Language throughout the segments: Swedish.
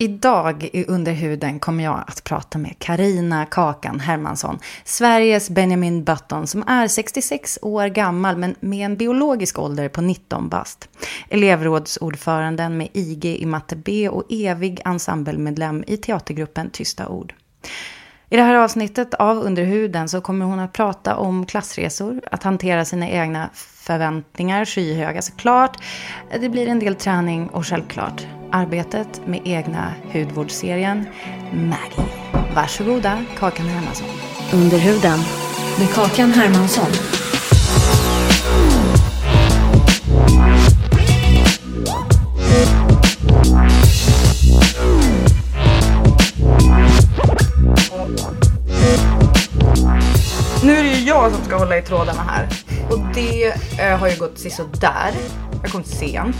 Idag i Underhuden kommer jag att prata med Karina Kakan Hermansson, Sveriges Benjamin Button som är 66 år gammal men med en biologisk ålder på 19 bast. Elevrådsordföranden med IG i matte B och evig ensemblemedlem i teatergruppen Tysta ord. I det här avsnittet av Underhuden så kommer hon att prata om klassresor, att hantera sina egna förväntningar, skyhöga såklart. Det blir en del träning och självklart arbetet med egna hudvårdsserien Maggie. Varsågoda, Kakan Hermansson. Underhuden. med Kakan Hermansson. Nu är det ju jag som ska hålla i trådarna här. Det eh, har ju gått sisådär. Jag kom sent.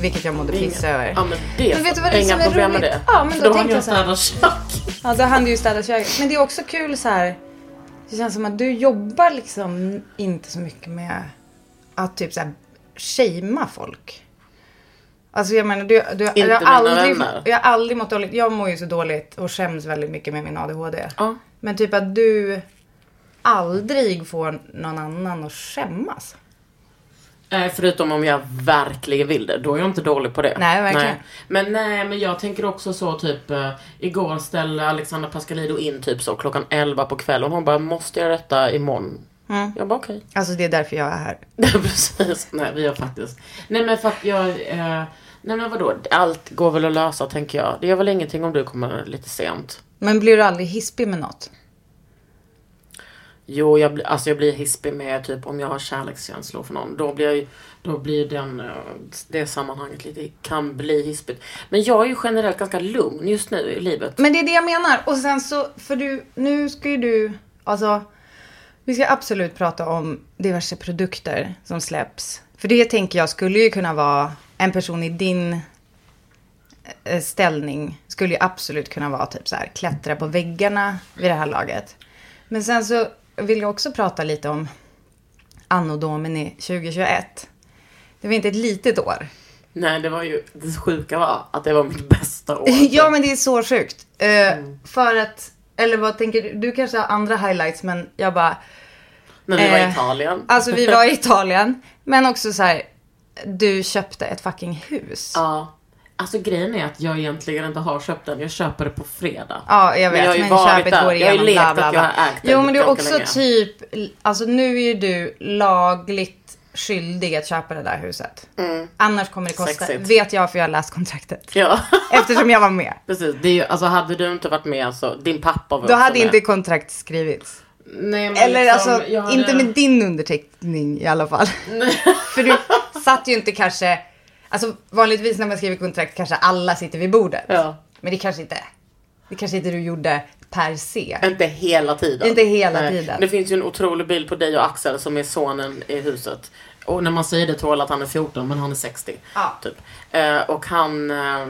Vilket jag mådde piss över. Ja, men det Men vet du vad det är inga som är problem med roligt? det. Ja, men För då då hann jag städa kök. Ja, då hann du ju städa köket. Men det är också kul så här. Det känns som att du jobbar liksom inte så mycket med att typ så här shamea folk. Alltså jag menar, du, du, jag, har mina aldrig, vänner. jag har aldrig mått dåligt. Jag mår ju så dåligt och skäms väldigt mycket med min ADHD. Ja. Men typ att du aldrig får någon annan att skämmas. Eh, Förutom om jag verkligen vill det. Då är jag inte dålig på det. Nej, verkligen. Men nej, men jag tänker också så typ. Eh, igår ställde Alexandra Pascalido in typ så klockan 11 på kvällen. Hon bara, måste jag detta imorgon? Mm. Jag bara okej. Alltså det är därför jag är här. Nej precis. Nej vi har faktiskt. Nej men för att jag. Eh, nej men vadå. Allt går väl att lösa tänker jag. Det gör väl ingenting om du kommer lite sent. Men blir du aldrig hispig med något? Jo, jag, blir- alltså jag blir hispig med typ om jag har kärlekskänslor för någon. Då blir, jag, då blir den, eh, det sammanhanget lite, kan bli hispigt. Men jag är ju generellt ganska lugn just nu i livet. Men det är det jag menar. Och sen så, för du, nu ska ju du, alltså, vi ska absolut prata om diverse produkter som släpps. För det tänker jag skulle ju kunna vara en person i din eh, eh, ställning skulle ju absolut kunna vara typ så här klättra på väggarna vid det här laget. Men sen så vill jag också prata lite om Anno Domini 2021. Det var inte ett litet år. Nej, det var ju, det sjuka var att det var mitt bästa år. Ja, men det är så sjukt. Eh, För att, eller vad tänker du? Du kanske har andra highlights, men jag bara... När vi var i eh, Italien. Alltså vi var i Italien, men också så här. Du köpte ett fucking hus. Ja. Alltså grejen är att jag egentligen inte har köpt den. Jag köper det på fredag. jag vet. jag har ju Men, varit köpet där. går Jag har ju igenom. lekt bla, bla, att jag bla. har ägt det Jo, men det är också länge. typ, alltså nu är ju du lagligt skyldig att köpa det där huset. Annars kommer det kosta, Sexigt. vet jag för jag har läst kontraktet. Ja, Eftersom jag var med. precis. Det är ju, alltså hade du inte varit med så, din pappa var Då hade med. inte kontrakt skrivits. Nej, men Eller liksom, alltså, hade- inte med din underteckning i alla fall. För du satt ju inte kanske, alltså vanligtvis när man skriver kontrakt kanske alla sitter vid bordet. Ja. Men det kanske inte, det kanske inte du gjorde per se. Inte hela tiden. Inte hela tiden. Det finär ju en otrolig bild på dig och Axel som är sonen i huset. Och när man säger det tror alla att han är 14 men han är 60. Ja. Typ. Eh, och han eh,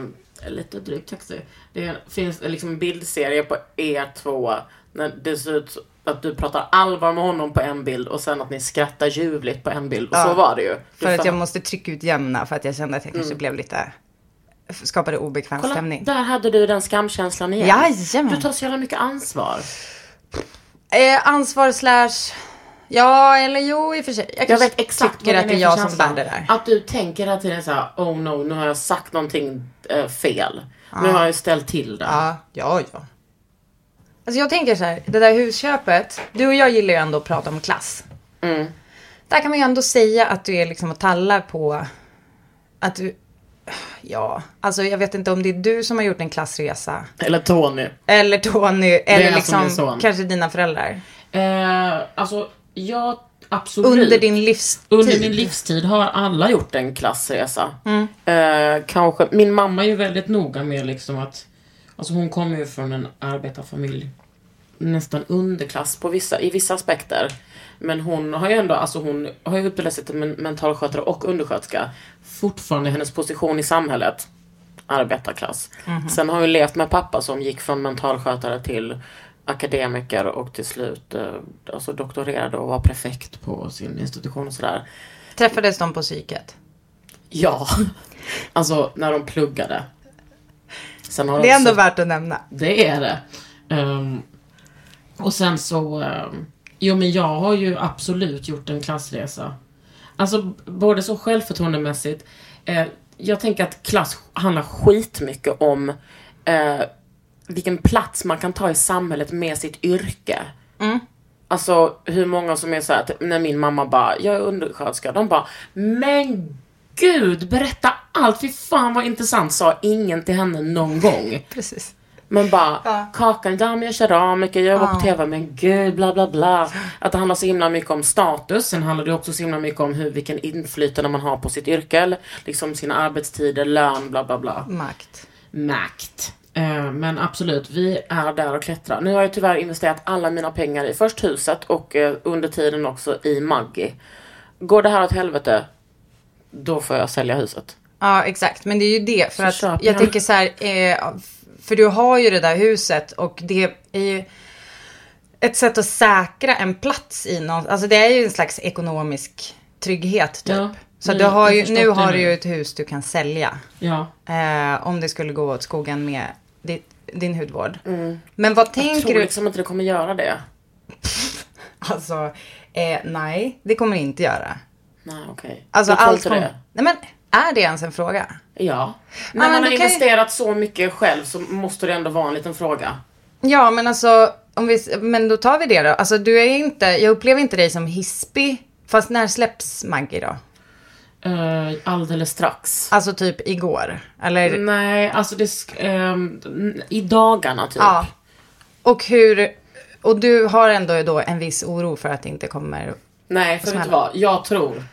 lite drygt 60. Det finns liksom en bildserie på er två när det ser ut att du pratar allvar med honom på en bild och sen att ni skrattar ljuvligt på en bild. Och så var det ju. Du För att jag måste tryckutjämna för att jag kände att jag kanske blev lite, skapade obekväm Mm. Kolla, stämning. där hade du den skamkänslan igen. Jajamän. Du tar så jävla mycket ansvar. Eh, ansvar slash, ja eller jo i och för sig. Jag, Jag vet exakt tycker vad att det är jag som bär det där. Att du tänker hela tiden så här: oh no, nu har jag sagt någonting eh, fel. Nu har jag ställt till det. Ja, ja, ja. Alltså jag tänker så här, det där husköpet. Du och jag gillar ju ändå att prata om klass. Mm. Där kan man ju ändå säga att du är liksom och tallar på att du Ja, alltså jag vet inte om det är du som har gjort en klassresa. Eller Tony. Eller Tony, eller som liksom kanske dina föräldrar. Eh, alltså, jag absolut. Under din livstid. Under min livstid har alla gjort en klassresa. Eh, kanske, min mamma är ju väldigt noga med liksom att, alltså hon kommer ju från en arbetarfamilj. Nästan underklass på vissa, i vissa aspekter. Men hon har ju ändå, alltså hon har ju utbildat sig till men- mentalskötare och undersköterska. Fortfarande hennes position i samhället. Arbetarklass. Sen har hon levt med pappa som gick från mentalskötare till akademiker och till slut eh, alltså doktorerade och var prefekt på sin institution och sådär. Träffades de på psyket? Ja, alltså när de pluggade. Det är de ändå värt att nämna. Det är det. Ehm, och sen så, ehm, jo men jag har ju absolut gjort en klassresa. Alltså både så självförtroendemässigt, eh, jag tänker att klass handlar skitmycket om eh, vilken plats man kan ta i samhället med sitt yrke. Alltså hur många som är så här, typ, när min mamma bara, jag är undersköterska, de bara, men gud, berätta allt, fy fan vad intressant, sa ingen till henne någon gång. Precis. Men bara, Ja. Kakan, ja men jag keramiker, jag jobbar på TV, men gud, bla bla bla. Att det handlar så himla mycket om status, sen handlar det också så himla mycket om hur, vilken inflytande man har på sitt yrke, liksom sina arbetstider, lön, bla bla bla. Makt. Makt. Eh, Men absolut, vi är där och klättrar. Nu har jag tyvärr investerat alla mina pengar i först huset och eh, under tiden också i Maggi. Går det här åt helvete, då får jag sälja huset. Ja, exakt. Men det är ju det. För Så att jag gärna. tänker så här, eh, för du har ju det där huset och det är ju ett sätt att säkra en plats i någon, alltså det är ju en slags ekonomisk trygghet typ. Ja, så nu- du har ju, nu har du ju ett hus du kan sälja. Ja. Eh, om det skulle gå åt skogen med din, din hudvård. Men vad Jag tänker tror du? liksom inte det kommer göra det. Alltså, eh, nej, det kommer det inte göra. Nej, okej. Alltså Jag tror allt det. Nej men, är det ens en fråga? Ja. När man har investerat så mycket själv så måste det ändå vara en liten fråga. Ja, men alltså, om vi, men då tar vi det då. Alltså du är inte, jag upplever inte dig som hispig. Fast när släpps Maggie då? Uh, alldeles strax. Alltså typ igår? Eller? Nej, alltså det... ehm, I dagarna typ. Ja. Och hur, och du har ändå då en viss oro för att det inte kommer... Nej, för vet du vad? Jag tror...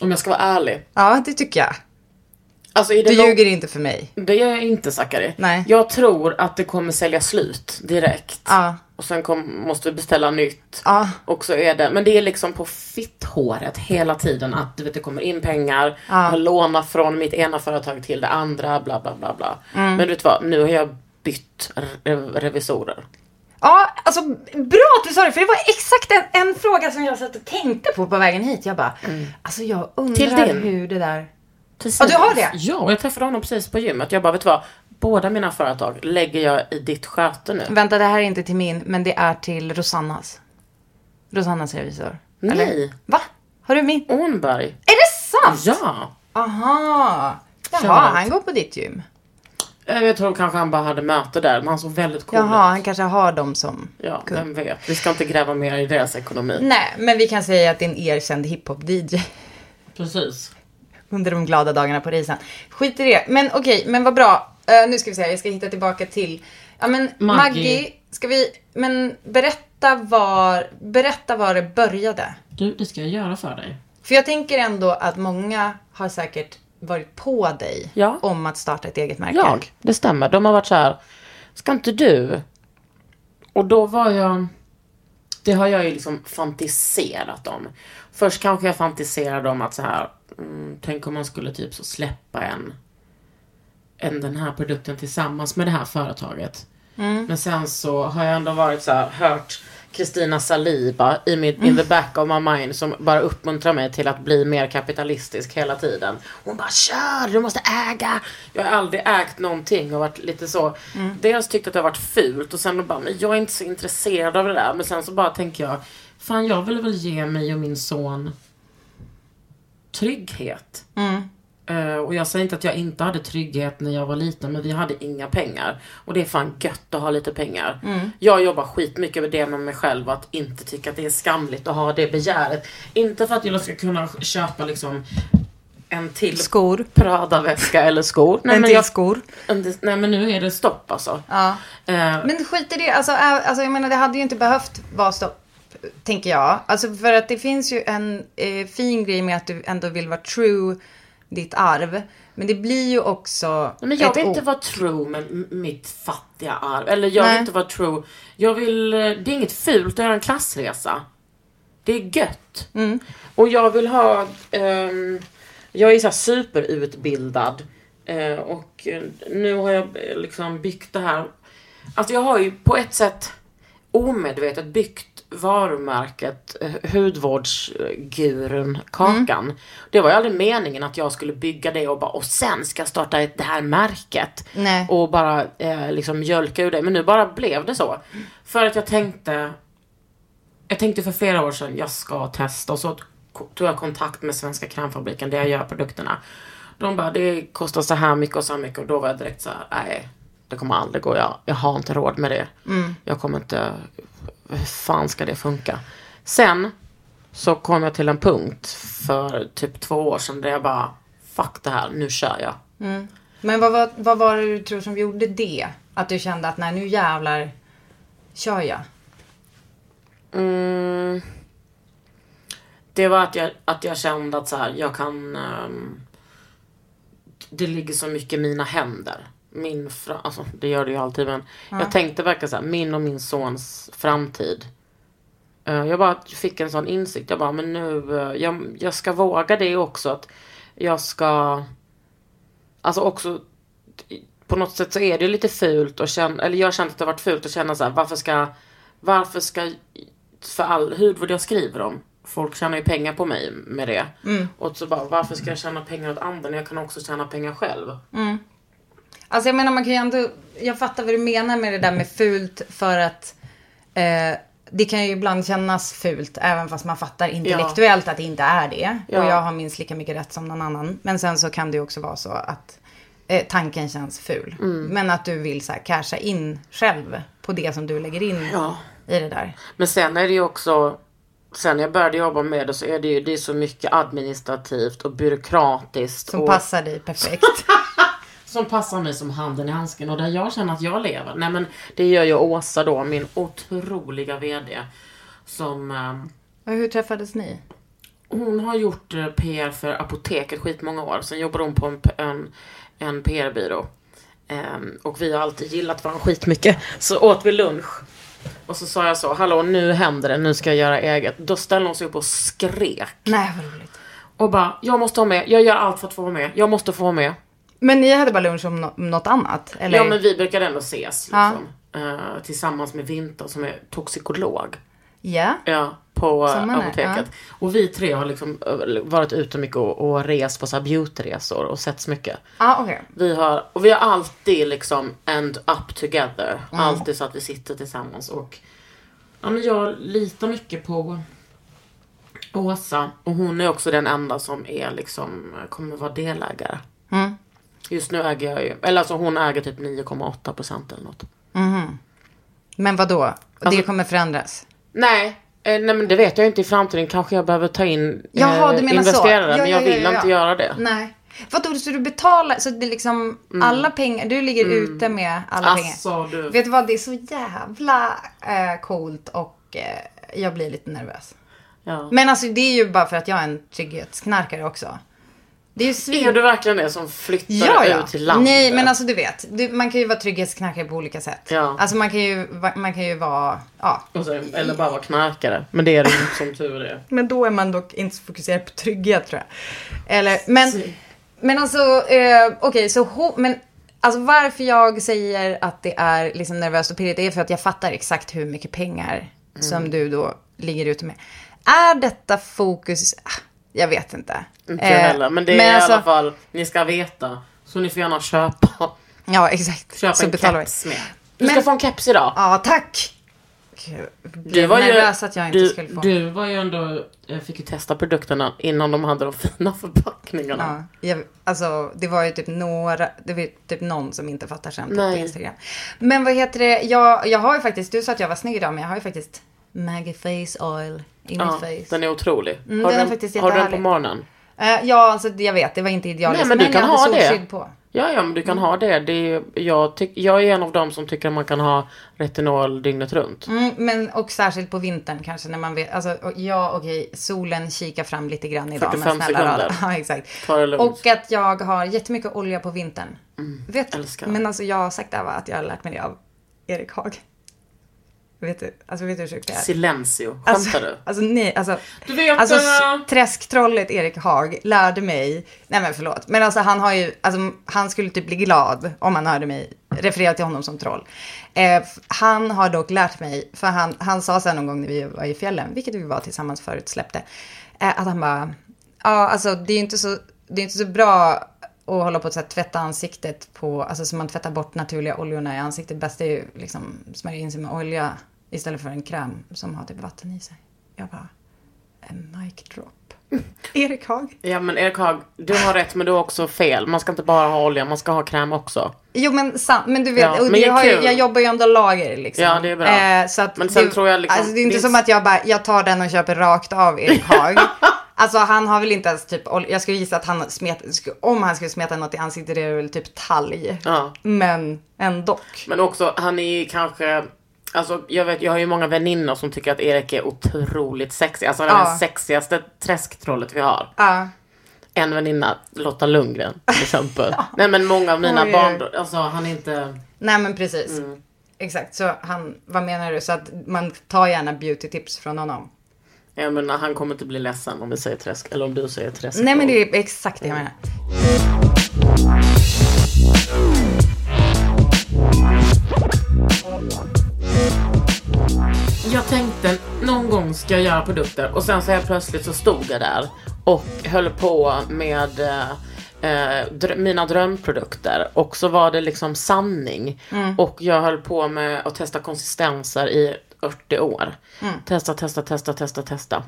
Om jag ska vara ärlig. Ja, det tycker jag. Alltså Du lång- ljuger inte för mig. Det gör jag inte Zachary. Nej. Jag tror att det kommer sälja slut direkt. Ja. Och sen kom, måste vi beställa nytt. Ja. Och så är det, men det är liksom på fitthåret hela tiden att du vet, det kommer in pengar, Ja. jag lånar från mitt ena företag till det andra, bla bla bla bla. Mm. Men du vet vad, nu har jag bytt re- revisorer. Ja, alltså bra att du sa det. För det var exakt en, en fråga som jag satt och tänkte på på vägen hit. Jag bara, alltså jag undrar Mm. Till din? hur det där... Precis. Ja, du har det? Ja, och jag träffade honom precis på gymmet. Jag bara, vet du vad? Båda mina företag lägger jag i ditt sköte nu. Vänta, det här är inte till min, men det är till Rosannas. Rosannas revisor. Nej. Va? Har du min? Ånberg. Är det sant? Ja. Aha. Jaha, Shoutout. han går på ditt gym. Eh, Jag tror kanske han bara hade möte där, men han såg väldigt cool Jaha, ut. han kanske har dem som Ja, kund. vem vet. Vi ska inte gräva mer i deras ekonomi. Nej, men vi kan säga att det är en erkänd hiphop-DJ. Precis. Under de glada dagarna på Risan. Skit i det. Men okej, men vad bra. Eh, nu ska vi se, jag ska hitta tillbaka till... Ja men Maggie. Maggie. ska vi... Men berätta var, berätta var det började. Du, det ska jag göra för dig. För jag tänker ändå att många har säkert varit på dig Ja. om att starta ett eget märke. Jag, det stämmer. De har varit så här, ska inte du? Och då var jag, det har jag ju liksom fantiserat om. Först kanske jag fantiserade om att så här, mm, tänk om man skulle typ så släppa en, en den här produkten tillsammans med det här företaget. Men sen så har jag ändå varit så här, hört Kristina Saliba i min, in the back of my mind som bara uppmuntrar mig till att bli mer kapitalistisk hela tiden. Hon bara kör, du måste äga. Jag har aldrig ägt någonting och varit lite så. Dels tyckt att det har varit fult och sen bara, men jag är inte så intresserad av det där. Men sen så bara tänker jag, fan jag vill väl ge mig och min son trygghet. Mm. Eh, och jag säger inte att jag inte hade trygghet när jag var liten, men vi hade inga pengar. Och det är fan gött att ha lite pengar. Jag jobbar skitmycket med det med mig själv, att inte tycka att det är skamligt att ha det begäret. Inte för att jag ska kunna köpa liksom en till Skor. Prada-väska eller skor. Nej, en men till jag, skor. en- nej men nu är det stopp alltså. Ja. Eh, Men skit i det. Alltså, ä- alltså, jag menar, det hade ju inte behövt vara stopp, tänker jag. Alltså, för att det finns ju en eh, fin grej med att du ändå vill vara true ditt arv. Men det blir ju också... Men jag vill inte vara true med mitt fattiga arv. Eller jag Nej. vill inte vara true. Jag vill, eh, det är inget fult att göra en klassresa. Det är gött. Mm. Och jag vill ha, ehm, jag är så här superutbildad. Eh, och eh, nu har jag liksom byggt det här. Alltså jag har ju på ett sätt omedvetet byggt varumärket eh, hudvårdsgurun Kakan. Det var ju aldrig meningen att jag skulle bygga det och bara och sen ska jag starta ett, det här märket. Nej. Och bara eh, liksom mjölka ur det. Men nu bara blev det så. För att jag tänkte jag tänkte för flera år sedan, jag ska testa och så tog jag kontakt med Svenska krämfabriken där jag gör produkterna. De bara, det kostar så här mycket och så här mycket och då var jag direkt så här, nej, det kommer aldrig gå. Jag, jag har inte råd med det. Jag kommer inte, hur fan ska det funka? Sen så kom jag till en punkt för typ två år sedan där jag bara, fuck det här, nu kör jag. Men vad, var- vad var det du tror som gjorde det? Att du kände att nej, nu jävlar kör jag. Mm. Det var att jag, att jag kände att så här, jag kan... ehm, det ligger så mycket i mina händer. Min fra, alltså, det gör det ju alltid men jag tänkte verkligen så här, min och min sons framtid. Eh, jag bara fick en sån insikt. Jag bara, men nu, eh, jag, jag ska våga det också. Att jag ska, alltså också, på något sätt så är det lite fult att känna, eller jag känt att det har varit fult att känna så här, varför ska, varför ska, för all hudvård jag skriver om, folk tjänar ju pengar på mig med det. Och så bara, varför ska jag tjäna pengar åt andra när jag kan också tjäna pengar själv? Alltså jag menar man kan ju ändå, jag fattar vad du menar med det där med fult för att eh, det kan ju ibland kännas fult även fast man fattar intellektuellt att det inte är det. Ja. Och jag har minst lika mycket rätt som någon annan. Men sen så kan det ju också vara så att eh, tanken känns ful. Mm. Men att du vill så här casha in själv på det som du lägger in Ja. i det där. Men sen är det ju också, sen jag började jobba med det så är det ju det är så mycket administrativt och byråkratiskt. Som och, passar dig perfekt. Som passar mig som handen i handsken och där jag känner att jag lever. Nej men det gör ju Åsa då, min otroliga VD. Som, och hur träffades ni? hon har gjort eh, PR för Apoteket skitmånga år. Sen jobbar hon på en, en, en PR-byrå. Ehm, och vi har alltid gillat varandra skitmycket. Så åt vi lunch. Och så sa jag så, hallå nu händer det, nu ska jag göra eget. Då ställde hon sig upp och skrek. Nej vad roligt. Och bara, jag måste ha med, jag gör allt för att få vara med, jag måste få vara med. Men ni hade bara lunch om, nå- om något annat? Eller? Ja men vi brukade ändå ses Ja. liksom. Eh, tillsammans med Vinter som är toxikolog. Ja. Ja, på eh, apoteket. Och vi tre har liksom eh, varit ute mycket och, och rest på så här beautyresor och setts mycket. Ja, okej. Vi har, och vi har alltid liksom end up together. Mm. Alltid så att vi sitter tillsammans och ja, men jag litar mycket på Åsa. Och hon är också den enda som är liksom, kommer vara delägare. Mm. Just nu äger jag ju, eller alltså hon äger typ 9,8 procent eller något. Men vad då? det Alltså- kommer förändras? Nej, eh, nej men det vet jag inte i framtiden. Kanske jag behöver ta in Jaha, eh, du menar så. investerare. Ja, men jag ja, vill ja, inte göra det. Nej. Vadå, så du betalar, så det är liksom alla pengar, du ligger ute med alla Mm. Alltså, pengar. du- Vet du vad, det är så jävla eh, coolt och eh, jag blir lite nervös. Ja. Men alltså det är ju bara för att jag är en trygghetsknarkare också. Det är svin... Är du verkligen det som flyttar Ja, ja. ut till landet? Nej, men alltså du vet. Du, man kan ju vara trygghetsknarkare på olika sätt. Ja. Alltså man kan ju, man kan ju vara, ja. Så, eller bara vara knarkare. Men det är det inte som tur är. Men då är man dock inte så fokuserad på trygghet tror jag. Eller, men, men alltså, eh, okej, så ho- men alltså varför jag säger att det är liksom nervöst och pirrigt är för att jag fattar exakt hur mycket pengar som du då ligger ute med. Är detta fokus, ah, jag vet inte. Inte jag Eh, heller. Men det är i alltså- alla fall, ni ska veta. Så ni får gärna köpa. Ja, exakt. Köpa så en betalar vi. keps med. Du Men- ska få en keps idag. Ja, tack. Gud, Du var, ju, att jag inte du, skulle få. du var ju ändå, jag fick ju testa produkterna innan de hade de fina förpackningarna. Ja, jag, alltså det var ju typ några, det var typ någon som inte fattar skämtet på. Instagram. Men vad heter det, jag, jag har ju faktiskt, du sa att jag var snygg idag, men jag har ju faktiskt Maggie Face Oil i Ja, mitt face. den är otrolig. Mm, har den faktiskt har du den på morgonen? Eh, ja, alltså jag vet, det var inte idealiskt. Nej, men du kan jag ha det. på. Ja, ja, men du kan ha det. det är, jag, tyck, jag är en av dem som tycker att man kan ha retinol dygnet runt. Mm, men och särskilt på vintern kanske när man vet, alltså ja okej, solen kikar fram lite grann idag. 45 men snälla sekunder. Ja, exakt. Och att jag har jättemycket olja på vintern. vet, Mm, älskar. men alltså jag har sagt det här va, att jag har lärt mig det av Erik Haag. Vet du, alltså vet du hur sjukt det är? Silencio. Skämtar Alltså, du? alltså nej, alltså. Du vet, alltså träsktrollet Erik Haag lärde mig, nej men förlåt, men alltså han har ju, alltså han skulle typ bli glad om han hörde mig referera till honom som troll. Eh, han har dock lärt mig, för han, han sa sen någon gång när vi var i fjällen, vilket vi var tillsammans förut, släppte, eh, att han bara, ja alltså det är inte så, det är inte så bra att hålla på att så här, tvätta ansiktet på, alltså så man tvättar bort naturliga oljorna i ansiktet. Bäst är ju liksom smörja in sig med olja istället för en kräm som har typ vatten i sig. Jag bara, en mic drop. Erik Haag. Ja, men Erik Haag, du har rätt, men du har också fel. Man ska inte bara ha olja, man ska ha kräm också. Jo men sant, men du vet, Ja, men det det är har jag jobbar ju under lager liksom. Ja, det är bra. Eh, så att Men sen det, tror jag liksom- Alltså det är inte det som att jag bara, jag tar den och köper rakt av Erik Haag. Alltså han har väl inte ens typ, jag skulle gissa att han smet, om han skulle smeta något i ansiktet är det väl typ talg. Ja. Men ändå. Men också, han är kanske... Alltså, jag, vet, jag har ju många väninnor som tycker att Erik är otroligt sexig. Alltså, Ja. den sexigaste träsktrollet vi har. Ja. En väninna, Lotta Lundgren till exempel. Nej men många av mina Oj, barn, alltså han är inte... Nej men precis. Mm. Exakt, så han, vad menar du? Så att man tar gärna beauty tips från honom? Jag menar, han kommer inte bli ledsen om vi säger träsk, eller om du säger träsk. Nej men det är exakt det jag menar. Jag tänkte någon gång ska jag göra produkter och sen så helt plötsligt så stod jag där och höll på med eh, drö- mina drömprodukter och så var det liksom sanning. Och jag höll på med att testa konsistenser i 80 år. Testa, testa, testa, testa, testa.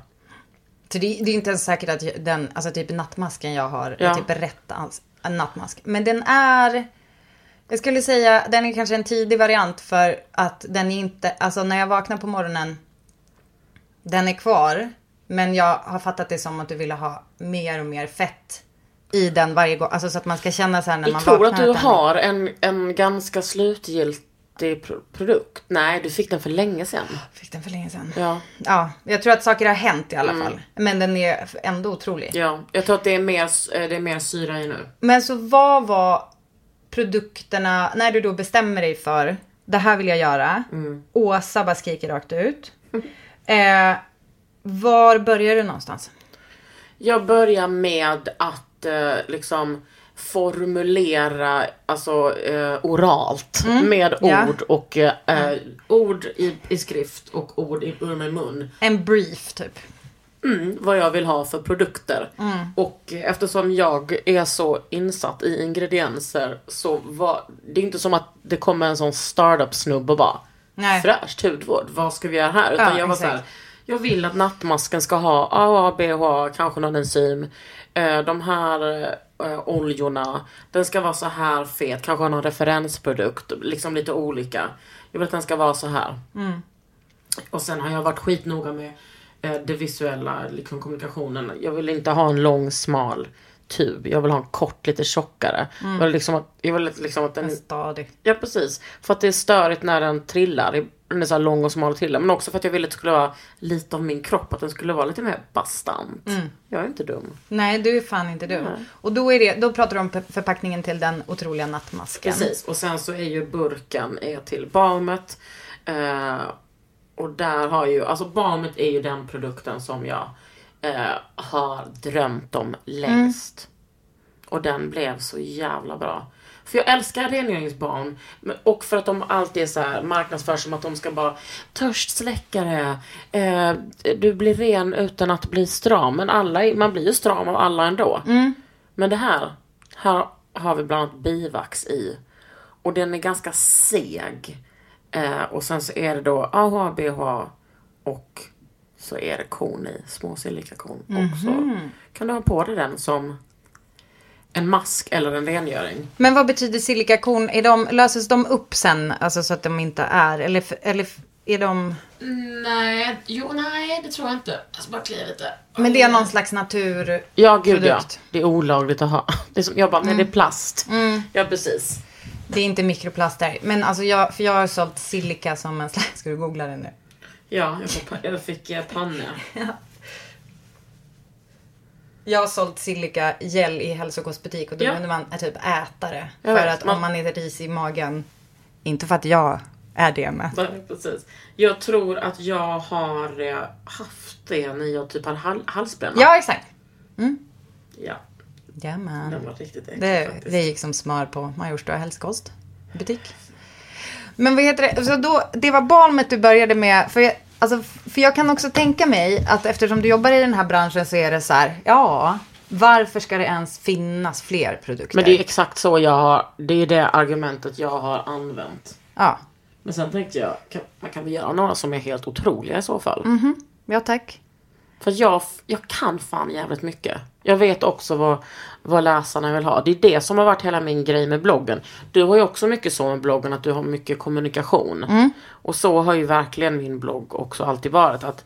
Så det, det är inte ens säkert att den, alltså typ nattmasken jag har Ja. är typ rätt alls, en nattmask. Men den är, jag skulle säga, den är kanske en tidig variant för att den är inte, alltså när jag vaknar på morgonen, den är kvar. Men jag har fattat det som att du ville ha mer och mer fett i den varje gång. Alltså så att man ska känna så här när man Jag tror vaknar. att du den- har en, en ganska slutgiltig pro- produkt. Nej, du fick den för länge sedan. Fick den för länge sedan. Ja, Ja, jag tror att saker har hänt i alla fall. Men den är ändå otrolig. ja. Jag tror att det är mer, eh, det är mer syra i nu. Men så vad var produkterna, när du då bestämmer dig för, det här vill jag göra. Åsa bara skriker rakt ut. Eh, var börjar du någonstans? Jag börjar med att eh, liksom formulera, alltså eh, oralt med ja. ord och eh, eh, ord i, i skrift och ord i, ur min mun. En brief typ. Mm, vad jag vill ha för produkter. Och eh, eftersom jag är så insatt i ingredienser så var det är inte som att det kommer en sån startup snubb och bara Nej. fräscht hudvård, vad ska vi göra här? Utan Ja, jag var exakt. så här, jag vill att nattmasken ska ha AHA, BHA, kanske någon enzym. Eh, de här eh, oljorna, den ska vara så här fet, kanske ha någon referensprodukt, liksom lite olika. Jag vill att den ska vara så här. Och sen har jag varit skitnoga med det visuella, liksom kommunikationen. Jag vill inte ha en lång smal tub. Jag vill ha en kort, lite tjockare. Jag vill liksom att, jag vill liksom att den... Stadig. Ja precis. För att det är störigt när den trillar. Den är så lång och smal och trillar. Men också för att jag ville att det skulle vara lite av min kropp. Att den skulle vara lite mer bastant. Jag är inte dum. Nej, du är fan inte dum. Och då, är det, då pratar du om förpackningen till den otroliga nattmasken. Precis. Och sen så är ju burken är till balmet. Eh, och där har ju, alltså balmet är ju den produkten som jag eh, har drömt om längst. Och den blev så jävla bra. För jag älskar rengöringsbalm. men- Och för att de alltid är så här marknadsförs som att de ska bara törstsläckare. Eh, du blir ren utan att bli stram. Men alla, är- man blir ju stram av alla ändå. Men det här, här har vi bland annat bivax i. Och den är ganska seg. Eh, och sen så är det då AHA, BHA och så är det korn i, små silikakorn. Och så kan du ha på dig den som en mask eller en rengöring. Men vad betyder silikakorn? Är de, löses de upp sen? Alltså så att de inte är, eller, eller är de... Nej, jo nej det tror jag inte. Jag ska bara klia lite. Men det är någon slags natur... Ja, gud ja. Det är olagligt att ha. Det är som, jag bara, nej det är plast. Mm. Ja, precis. Det är inte mikroplaster. Men alltså jag, för jag har sålt silika som en slags... Ska du googla det nu? Ja, jag fick, jag fick eh, panna. Jag har sålt silika gel i hälsokostbutik och då Ja. kunde man eh, typ äta det. Jag för vet, att man- om man är risig i magen, inte för att jag är det men. Nej, precis. Jag tror att jag har eh, haft det när jag typ hade hal- halsbränna. Ja exakt. ja. Jajamän. Den var riktigt Det, faktiskt. det gick som smör på Majorstua hälsokost butik. Men vad heter det? Så då, det var Balmet du började med. För jag, alltså, för jag kan också tänka mig att eftersom du jobbar i den här branschen så är det så här. Ja, varför ska det ens finnas fler produkter? Men det är exakt så jag har, det är det argumentet jag har använt. Ja, Men sen tänkte jag, kan, man kan väl göra några som är helt otroliga i så fall. Mm. ja tack. För jag, jag kan fan jävligt mycket. Jag vet också vad, vad läsarna vill ha. Det är det som har varit hela min grej med bloggen. Du har ju också mycket så med bloggen att du har mycket kommunikation. Och så har ju verkligen min blogg också alltid varit. Att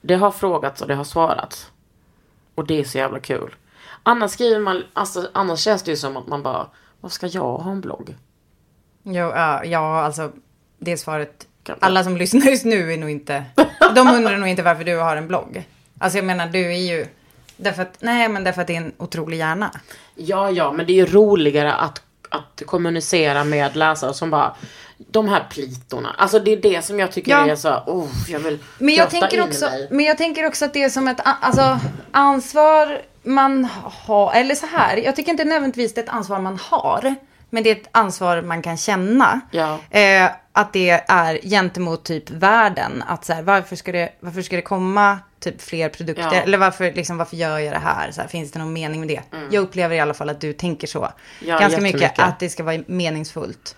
det har frågats och det har svarats. Och det är så jävla kul. Annars skriver man, alltså, annars känns det ju som att man bara, vad ska jag ha en blogg? Jo, ja, ja, alltså det svaret. Alla som lyssnar just nu är nog inte. De undrar nog inte varför du har en blogg. Alltså jag menar, du är ju. Därför att, nej men därför att det är en otrolig hjärna. Ja, ja, men det är ju roligare att, att kommunicera med läsare som bara, de här plitorna. Alltså det är det som jag tycker Ja. är så, oh, jag vill Men jag, tänker också, mig. men jag tänker också att det är som ett alltså, ansvar man har. Eller så här, jag tycker inte nödvändigtvis det är ett ansvar man har. Men det är ett ansvar man kan känna. Ja. Eh, att det är gentemot typ världen. Att så här, varför, ska det, varför ska det komma typ fler produkter? Ja. Eller varför, liksom, varför gör jag det här? Så här? Finns det någon mening med det? Jag upplever i alla fall att du tänker så. Mm. Ja, Ganska mycket. Att det ska vara meningsfullt.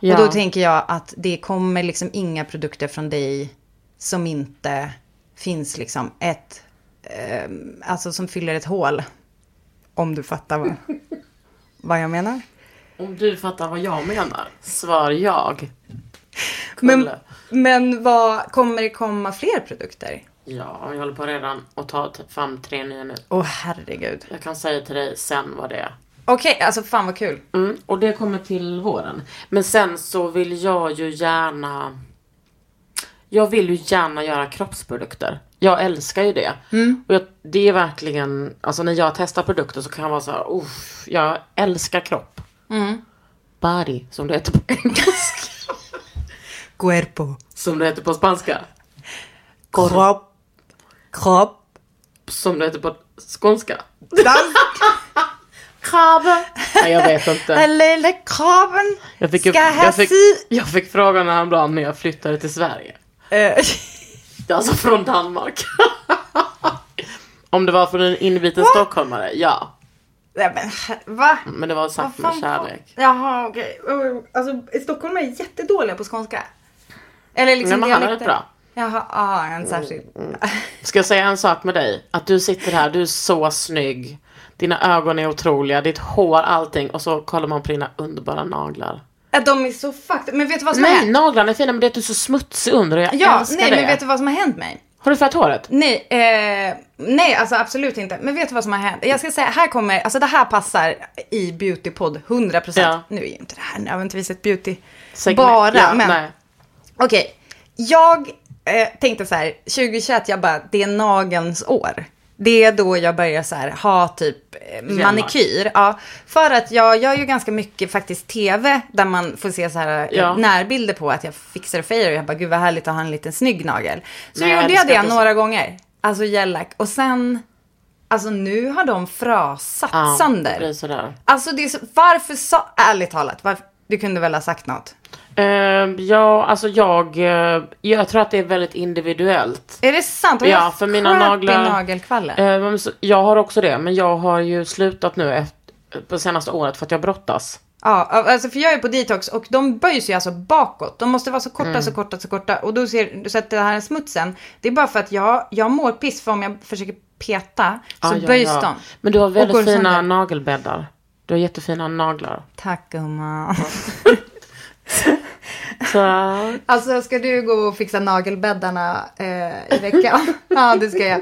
Ja. Och då tänker jag att det kommer liksom inga produkter från dig som inte finns liksom ett, eh, alltså som fyller ett hål. Om du fattar vad, vad jag menar. Om du fattar vad jag menar, svar jag. Men, Kulle. men vad, kommer det komma fler produkter? Ja, jag håller på redan att ta fram tre nya nu. Åh herregud. Jag kan säga till dig sen vad det är. Okej, alltså fan vad kul. Mm, och det kommer till våren. Men sen så vill jag ju gärna... Jag vill ju gärna göra kroppsprodukter. Jag älskar ju det. Och jag, det är verkligen, alltså när jag testar produkter så kan jag vara så här, "Uff, jag älskar kropp. Body, som det heter på engelska. Cuerpo. som det heter på spanska. Kropp. Kropp. Som det heter på skånska. Dans. Krabbe. Nej, jag vet inte. Den lilla krabben Jag fick, ska jag, fick, jag fick frågan häromdagen när jag flyttade till Sverige. Eh, Alltså från Danmark. Om det var från en inbiten stockholmare, ja. Nej men va? Men det var sagt med kärlek. Jaha okej. Oh, Alltså Stockholm är jättedåliga på skånska. Eller liksom Nej, men han är rätt bra. Jaha, ah, en särskild. Ska jag säga en sak med dig? Att du sitter här, du är så snygg. Dina ögon är otroliga, ditt hår, allting. Och så kollar man på dina underbara naglar. Att de är så fucked. Men vet du vad som har Nej, hänt? naglarna är fina men det är att du är så smutsig under och jag Ja, älskar nej det. men vet du vad som har hänt mig? Har du färgat håret? Nej, eh, nej alltså absolut inte. Men vet du vad som har hänt? Jag ska säga, här kommer, alltså det här passar i beautypodd 100%. Ja. Nu är ju inte det här nödvändigtvis ett beauty Segment- bara, ja, men Nej. okej. Jag eh, tänkte så här, 2021, jag bara, det är nagelns år. Det är då jag börjar så här, ha typ eh, manikyr. Ja, för att jag gör ju ganska mycket faktiskt tv där man får se så här eh, Ja. närbilder på att jag fixar och fejar och jag bara gud vad härligt att ha en liten snygg nagel. Så Nej, jag gjorde jag det det- några gånger. Alltså gellack. Och sen, alltså nu har de frasat Ja, sönder. det. Alltså det är så, varför sa, ärligt talat, varför, du kunde väl ha sagt något? Eh, ja, alltså jag, eh, jag tror att det är väldigt individuellt. Är det sant? Har Ja, för mina naglar- nagelkvaller? Men så- jag har också det, men jag har ju slutat nu efter, på senaste året för att jag brottas. Ja, alltså för jag är på detox och de böjs ju alltså bakåt. De måste vara så korta, Mm. så korta, så korta. Och då ser så att det här smutsen, det är bara för att jag, jag mår piss för om jag försöker peta så Ah, ja, böjs ja. de. Men du har Och väldigt fina sönder. nagelbäddar. Du har jättefina naglar. Tack gumman. Tack. Alltså ska du gå och fixa nagelbäddarna eh, i veckan? ja, det ska jag.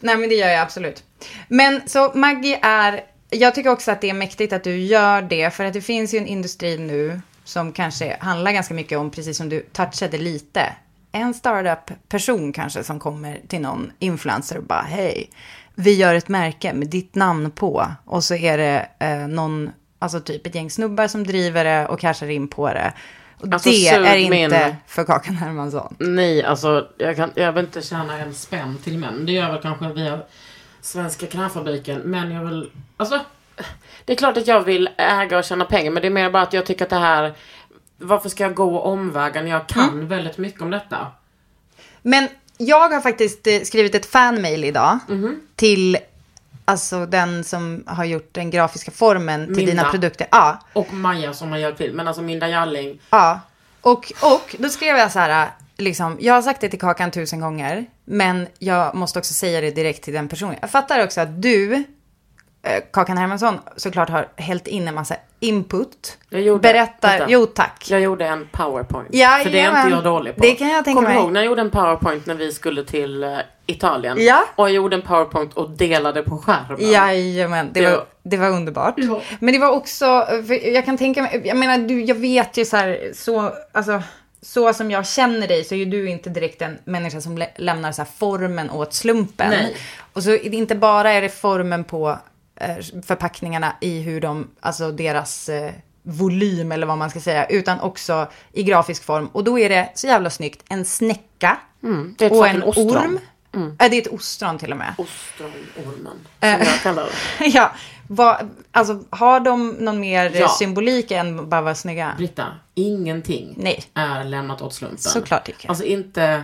Nej, men det gör jag absolut. Men så Maggie är, jag tycker också att det är mäktigt att du gör det, för att det finns ju en industri nu som kanske handlar ganska mycket om, precis som du touchade lite, en startup-person kanske som kommer till någon influencer och bara hej, vi gör ett märke med ditt namn på och så är det eh, någon, alltså typ ett gäng snubbar som driver det och cashar in på det. Och Alltså, det är inte min- för Kakan Hermansson. Nej, alltså jag, kan, jag vill inte tjäna en spänn till män. Det gör jag väl kanske via Svenska krämfabriken. Men jag vill, alltså. Det är klart att jag vill äga och tjäna pengar. Men det är mer bara att jag tycker att det här. Varför ska jag gå omvägen? Jag kan Mm. väldigt mycket om detta. Men jag har faktiskt eh, skrivit ett fanmail idag Mhm. till alltså den som har gjort den grafiska formen till Minda. dina produkter. Ja, Och Maja som har hjälpt till. Men alltså Minda Jalling. ja. Och, och då skrev jag så här, liksom, jag har sagt det till Kakan tusen gånger, men jag måste också säga det direkt till den personen. Jag fattar också att du, Kakan Hermansson, såklart har hällt in en massa input. Jag gjorde- Berättar, vänta. jo tack. Jag gjorde en powerpoint. Ja, för det är inte jag dålig på. Det kan jag tänka Kommer mig. ihåg när jag gjorde en powerpoint när vi skulle till eh, Italien? Ja. Och jag gjorde en powerpoint och delade på skärmen. Jajamän, det Det var, det var underbart. Ja. Men det var också, jag kan tänka mig, jag menar, du, jag vet ju så här, så, alltså, så som jag känner dig så är ju du inte direkt en människa som lä- lämnar så här formen åt slumpen. Nej. Och så är det inte bara är det formen på eh, förpackningarna i hur de, alltså deras eh, volym eller vad man ska säga, utan också i grafisk form. Och då är det så jävla snyggt, en snäcka Mm, och en ostron. orm. Ja, det är ett ostron till och med. Ostronormen. Eh. Som jag kallar det. ja, vad, alltså har de någon mer eh, Ja. symbolik än bara vara snygga? Britta, ingenting Nej. är lämnat åt slumpen. Såklart tycker jag. Alltså inte,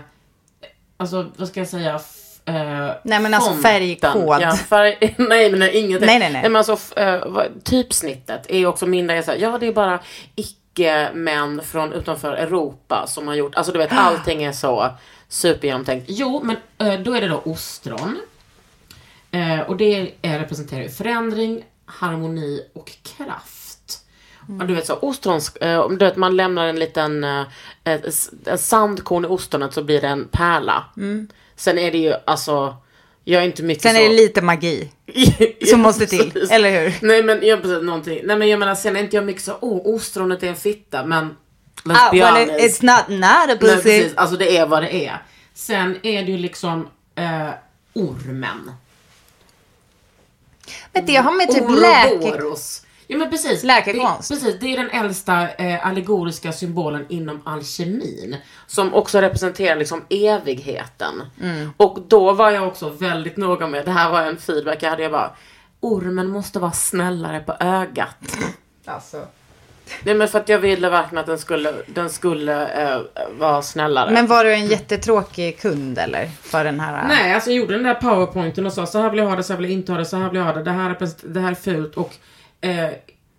alltså vad ska jag säga? Eh, Nej, men alltså färgkod. Ja, färg, nej men nej, ingenting. Nej, nej, nej. men alltså eh, typsnittet är också mindre, så här, ja det är bara icke-män från utanför Europa som har gjort, alltså du vet allting är så supergenomtänkt. Jo, men eh, då är det då ostron. Eh, och det är, representerar ju förändring, harmoni och kraft. Och du vet så, ostrons, eh, om du vet man lämnar en liten eh, en sandkorn i ostronet så blir det en pärla. Sen är det ju alltså, jag är inte mycket Sen så... är det lite magi som måste till, Precis. eller hur? Nej men jag precis någonting. Nej men jag menar sen är inte jag mycket så, oh ostronet är en fitta men let's Ah, be well, honest. it's not not a Nej, pussy. precis, alltså det är vad det är. Sen är det ju liksom eh, ormen. Men det har med typ läke... Ja men precis. Läkekonst. Det, precis, det är den äldsta eh, allegoriska symbolen inom alkemin. Som också representerar liksom evigheten. Mm. Och då var jag också väldigt noga med, det här var en feedback jag hade, jag bara Ormen måste vara snällare på ögat. Alltså. Nej men för att jag ville verkligen att den skulle, den skulle eh, vara snällare. Men var du en jättetråkig kund eller? För den här... Nej, alltså jag gjorde den där powerpointen och sa så här vill jag ha det, så här vill jag inte ha det, så här vill jag ha det, det här är, det här är fult och eh,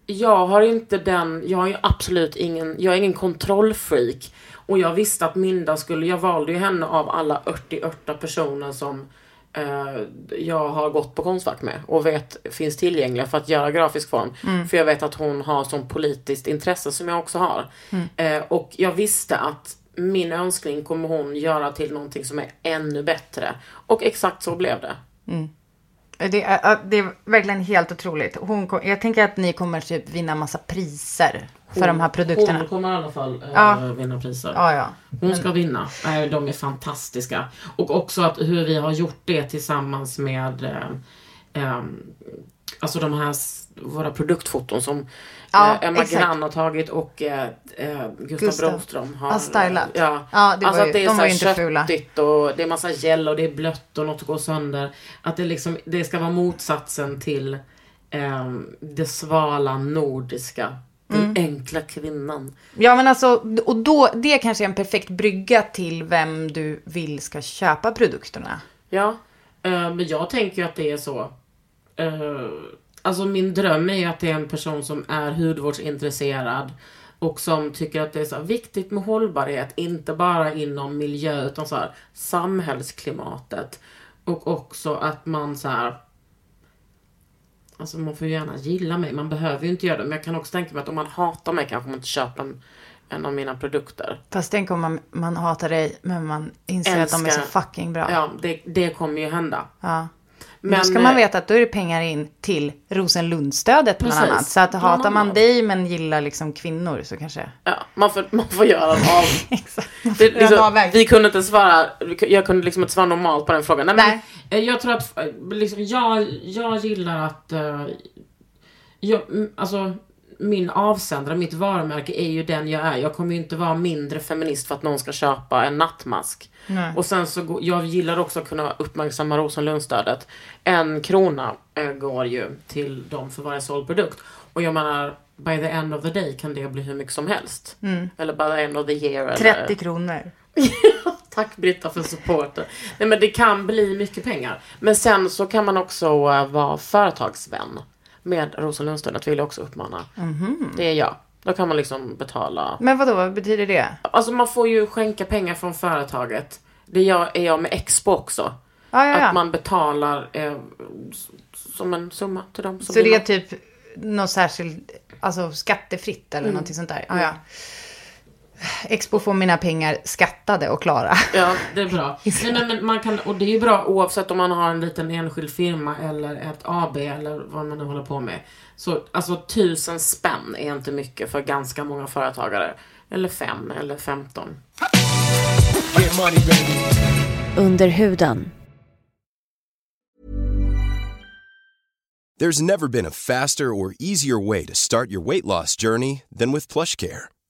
jag har inte den, jag har ju absolut ingen, jag är ingen kontrollfreak. Och jag visste att Minda skulle, jag valde ju henne av alla 88 personer som eh, jag har gått på Konstfack med och vet finns tillgängliga för att göra grafisk form. För jag vet att hon har som politiskt intresse som jag också har. Eh, och jag visste att min önskning kommer hon göra till någonting som är ännu bättre. Och exakt så blev det. Det, är, det är verkligen helt otroligt. Hon kom, jag tänker att ni kommer typ vinna massa priser för de här produkterna. Hon kommer i alla fall Ja. vinna priser. Ja, ja. Hon ska vinna. Eh, De är fantastiska. Och också att hur vi har gjort det tillsammans med eh, Alltså de här våra produktfoton som Ja, eh, Emma exakt. Grann har tagit och eh, eh, Gustav, Gustav Broström har har stylat. Ja, Ja, det alltså var att ju- det är de var ju inte fula. och det är massa gel och det är blött och något går sönder. Att det liksom, det ska vara motsatsen till eh, det svala nordiska. Den Mm. enkla kvinnan. Ja, men alltså, och då, det kanske är en perfekt brygga till vem du vill ska köpa produkterna. Ja, eh, men jag tänker att det är så. Alltså min dröm är ju att det är en person som är hudvårdsintresserad och som tycker att det är så viktigt med hållbarhet, inte bara inom miljö utan så här samhällsklimatet. Och också att man så här Alltså man får ju gärna gilla mig, man behöver ju inte göra det. Men jag kan också tänka mig att om man hatar mig kanske man inte köper en, en av mina produkter. Fast tänk om man, man hatar dig, men man inser att de är så Älskar. fucking bra. Ja, det, det kommer ju hända. Ja. Men Men, då ska man eh, veta att då är det pengar in till Rosenlundstödet bland Precis, annat. Så att hatar man dig men gillar liksom kvinnor så kanske... Ja, man, får, man får göra en av... Exakt. Det, liksom, vi kunde inte svara, jag kunde liksom inte svara normalt på den frågan. Nej, men, Nej. eh, Jag tror att, eh, liksom, jag, jag gillar att, eh, jag, mm, alltså min avsändare, mitt varumärke är ju den jag är. Jag kommer ju inte vara mindre feminist för att någon ska köpa en nattmask. Nej. Och sen så, jag gillar också att kunna uppmärksamma Rosenlundstödet. En krona eh, går ju till dem för varje såld produkt. Och jag menar, by the end of the day kan det bli hur mycket som helst. Eller by the end of the year. Eller... 30 kronor. Tack Britta för supporten. Nej men det kan bli mycket pengar. Men sen så kan man också eh, vara företagsvän med Rosenlundstödet vill jag också uppmana. Det är jag. Då kan man liksom betala. Men vadå, vad betyder det? Alltså man får ju skänka pengar från företaget. Det gör, är jag med Expo också. Ja, ja. Att man betalar eh, som en summa till dem. Som Så det är typ något särskilt, alltså skattefritt eller någonting sånt där? Ja, ja. Expo får mina pengar skattade och klara. Ja, det är bra. Nej, men, men man kan, och det är ju bra oavsett om man har en liten enskild firma eller ett AB eller vad man nu håller på med. Så alltså tusen spänn är inte mycket för ganska många företagare. Eller fem eller femton. Under huden. There's never been a faster or easier way to start your weight loss journey than with PlushCare.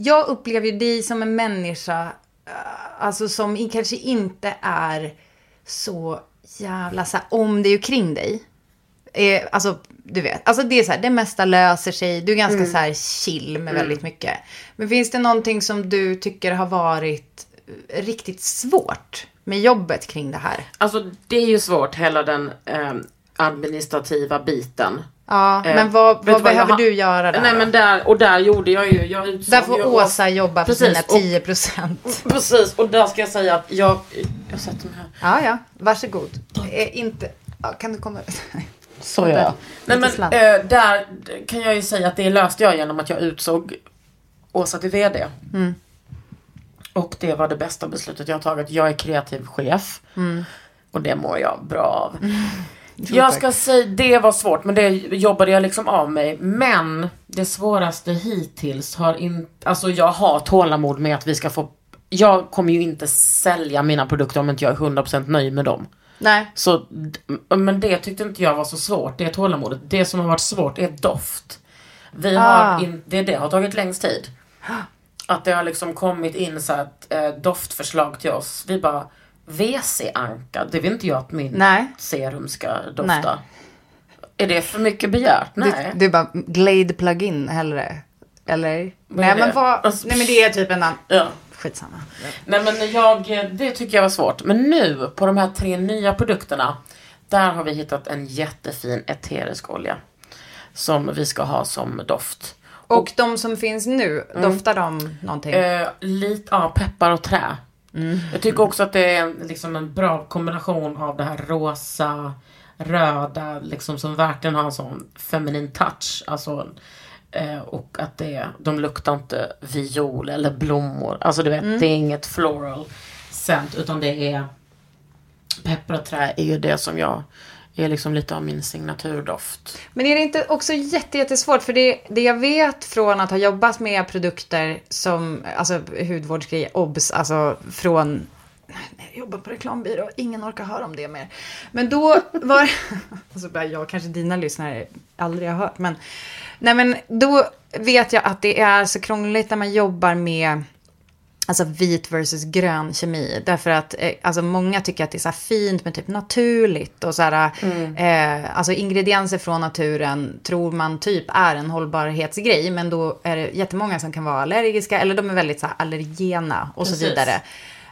Jag upplever ju dig som en människa, eh, alltså som kanske inte är så jävla så här, om dig och kring dig. Eh, alltså, du vet, alltså det är så här, det mesta löser sig, du är ganska så här chill med väldigt mycket. Men finns det någonting som du tycker har varit eh, riktigt svårt med jobbet kring det här? Alltså det är ju svårt, hela den eh, administrativa biten. Ja, Eh, men vad, vad vad jag behöver du göra där? Nej men där, och där gjorde jag ju, jag utsåg där får ju Åsa jobba för Precis, sina och- 10 procent. Precis, och där ska jag säga att jag, jag sätter mig här. Ja, ja, varsågod. Eh, inte, kan du komma ut? Så gör jag. Nej men eh, där kan jag ju säga att det löste jag genom att jag utsåg Åsa till VD. Mm. Och det var det bästa beslutet jag har tagit. Jag är kreativ chef. Mm. Och det mår jag bra av. Jag ska säga, det var svårt men det jobbade jag liksom av mig. Men det svåraste hittills har inte, alltså jag har tålamod med att vi ska få, jag kommer ju inte sälja mina produkter om inte jag är 100% nöjd med dem. Nej. Så, men det tyckte inte jag var så svårt, det tålamodet. Det som har varit svårt är doft. Vi Ah. har in, det, det har tagit längst tid. Att det har liksom kommit in så att eh, doftförslag till oss. Vi bara, WC-anka, det vill inte jag att min Nej. serum ska dofta. Nej. Är det för mycket begärt? Nej. Du, du bara Glade plugin hellre. Eller? Vad Nej men, vad, Alltså- nej men det är typ en annan. Ja. Skitsamma. Nej men jag, det tycker jag var svårt. Men nu på de här tre nya produkterna, där har vi hittat en jättefin eterisk olja. Som vi ska ha som doft. Och de som finns nu, doftar de någonting? Eh, lite, ja, peppar och trä. Jag tycker också att det är en, liksom en bra kombination av det här rosa, röda, liksom som verkligen har en sån feminin touch. Alltså, eh, och att det, de luktar inte viol eller blommor. Alltså du vet, det är inget floral scent utan det är peppar och trä är ju det som jag är liksom lite av min signaturdoft. Men är det inte också jättesvårt? För det, det jag vet från att ha jobbat med produkter som, alltså hudvårdsgrejer, obs, alltså från jag jobbar på reklambyrå, ingen orkar höra om det mer. Men då var alltså bara jag, kanske dina lyssnare aldrig har hört, men nej men då vet jag att det är så krångligt när man jobbar med Alltså vit versus grön kemi. Därför att eh, alltså många tycker att det är så fint med typ naturligt. Och så här, eh, alltså ingredienser från naturen tror man typ är en hållbarhetsgrej. Men då är det jättemånga som kan vara allergiska. Eller de är väldigt så här allergena och Precis. så vidare.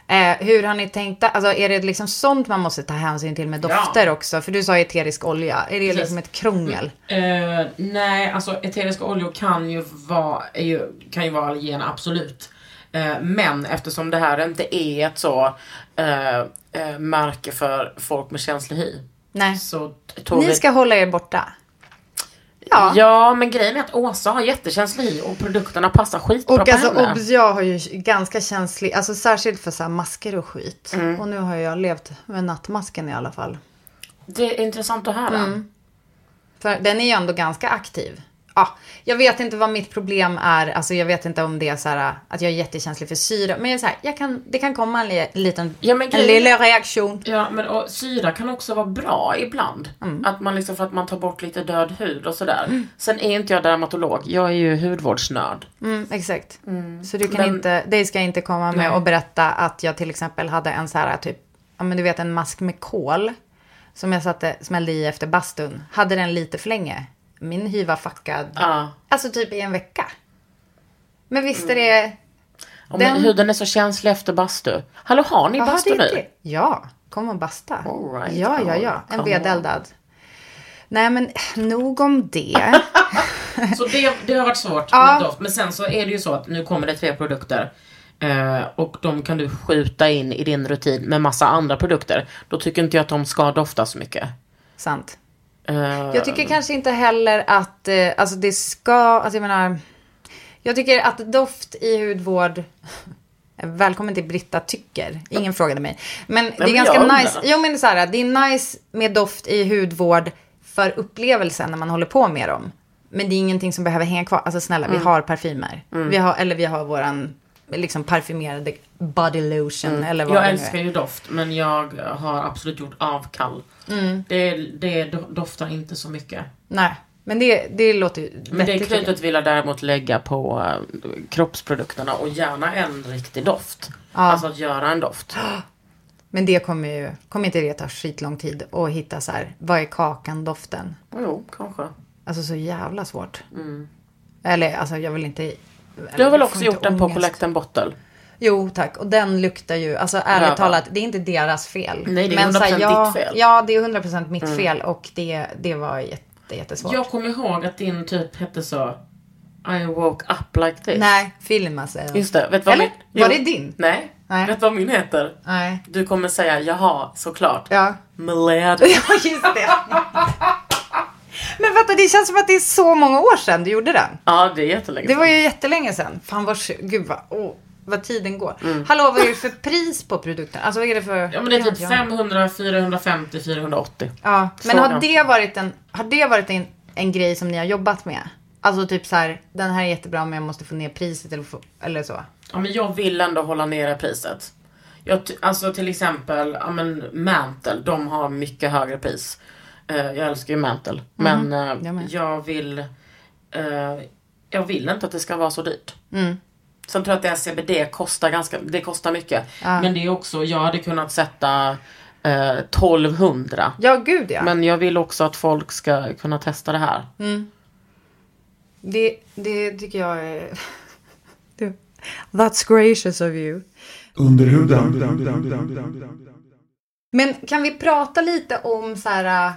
Eh, hur har ni tänkt? Alltså är det liksom sånt man måste ta hänsyn till med dofter också? För du sa eterisk olja. Är det liksom ett krångel? Eh, nej, alltså eteriska oljor kan ju vara, ju, kan ju vara allergena, absolut. Eh, men eftersom det här inte är ett så eh, märke för folk med känslig hy. Nej. Så tog Ni vi... ska hålla er borta. ja. Ja. men grejen är att Åsa har jättekänslig hy och produkterna passar skitbra Och på alltså henne. obs, jag har ju ganska känslig, alltså särskilt för så masker och skit. Mm. Och nu har jag levt med nattmasken i alla fall. Det är intressant att höra. Mm. För den är ju ändå ganska aktiv. Ja, jag vet inte vad mitt problem är. Alltså jag vet inte om det är så här att jag är jättekänslig för syra. Men jag är så här, jag kan, det kan komma en li- liten, Ja, men en liten reaktion. Ja, men och, syra kan också vara bra ibland. Mm. Att man liksom, för att man tar bort lite död hud och sådär. Sen är inte jag dermatolog, jag är ju hudvårdsnörd. Mm, exakt. Så du kan Men- inte, det ska inte komma med Nej. och berätta att jag till exempel hade en så här typ, ja men du vet en mask med kol. Som jag satte, smällde i efter bastun. Hade den lite för länge. Min hy var fuckad. Ja. Alltså typ i en vecka. Men visst är det... Och Den- men huden är så känslig efter bastu. Hallå, har ni Jaha, bastu nu? det. Ja, kom och basta. All right. ja, ja, Ja. En vedeldad. Nej men nog om det. Så det, det har varit svårt Ja. med doft. Men sen så är det ju så att nu kommer det tre produkter. Eh, och de kan du skjuta in i din rutin med massa andra produkter. Då tycker inte jag att de ska dofta så mycket. Sant. Eh, Jag tycker kanske inte heller att, eh, alltså det ska, alltså jag menar, jag tycker att doft i hudvård, välkommen till Britta tycker, ingen frågade mig. Men det är men ganska nice, jo men det är så här, det är nice med doft i hudvård för upplevelsen när man håller på med dem. Men det är ingenting som behöver hänga kvar, alltså snälla Mm. vi har parfymer. Vi har, eller vi har våran liksom parfymerade body lotion eller vad jag det älskar är. ju doft, men jag har absolut gjort avkall. Mm. Det, det do- doftar inte så mycket. Nej, men det, det låter ju Men det krutet vill jag däremot lägga på eh, kroppsprodukterna och gärna en riktig doft. Alltså att göra en doft. Men det kommer ju, kommer inte det ta skitlång tid att hitta så här, vad är kakan-doften? Jo, kanske. Alltså så jävla svårt. Eller alltså jag vill inte... Mm. Du har väl jag också gjort den på. Collect and Bottle? Jo tack, och den luktar ju, alltså ärligt Röva. talat, det är inte deras fel. Nej, det är så här, 100% ja, ditt fel. Mm. Ja, det är 100% mitt fel och det, det var jätte, jättesvårt. Jag kommer ihåg att din typ hette så I woke up like this. Nej, filma säger jag. Just det. Vet vad Eller? min... Var Jo. det din? Nej. Nej. Vet du vad min heter? Nej. Du kommer säga jaha, såklart. Ja. Milad. Ja, just det. Men vänta, det känns som att det är så många år sedan du gjorde den. ja, det är jättelänge Det var sedan. ju jättelänge sedan. Fan vad, gud vad, åh, vad tiden går. Hallå, vad är det för pris på produkten? Alltså vad är det för... Ja men det är typ Ja. 500, 450, 480. Ja, men har det varit, en, har det varit en, en grej som ni har jobbat med? Alltså typ så här, den här är jättebra men jag måste få ner priset eller, få, eller så. Ja men jag vill ändå hålla nere priset. Jag, alltså till exempel, ja men Mantle, de har mycket högre pris. Eh, jag älskar ju Mantle. Men eh, jag med. jag vill eh, Jag vill inte att det ska vara så dyrt. Mm. Sen tror jag att det CBD kostar ganska, det kostar mycket. Men det är också, jag hade kunnat sätta eh, 1200. Ja, gud ja. Men jag vill också att folk ska kunna testa det här. Det, det tycker jag är... That's gracious of you. Under huden. Men kan vi prata lite om så här,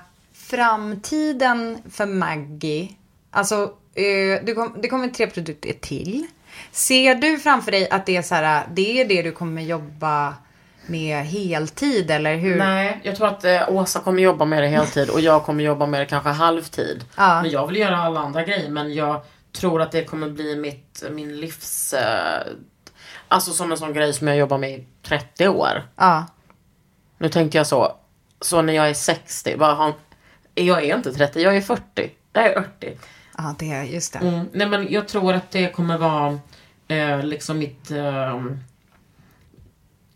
framtiden för Maggie? Alltså, eh, det, kom, det kommer tre produkter till. Ser du framför dig att det är så här, det är det du kommer jobba med heltid eller hur? Nej, jag tror att eh, Åsa kommer jobba med det heltid och jag kommer jobba med det kanske halvtid. Ja. Men jag vill göra alla andra grejer men jag tror att det kommer bli mitt, min livs... Eh, alltså som en sån grej som jag jobbar med i 30 år. Ja. Nu tänker jag så, så när jag är 60, bara ha, jag är inte 30, jag är 40. Det är 40. Ja, det är just det. Mm. Nej men jag tror att det kommer vara eh, liksom mitt... Eh,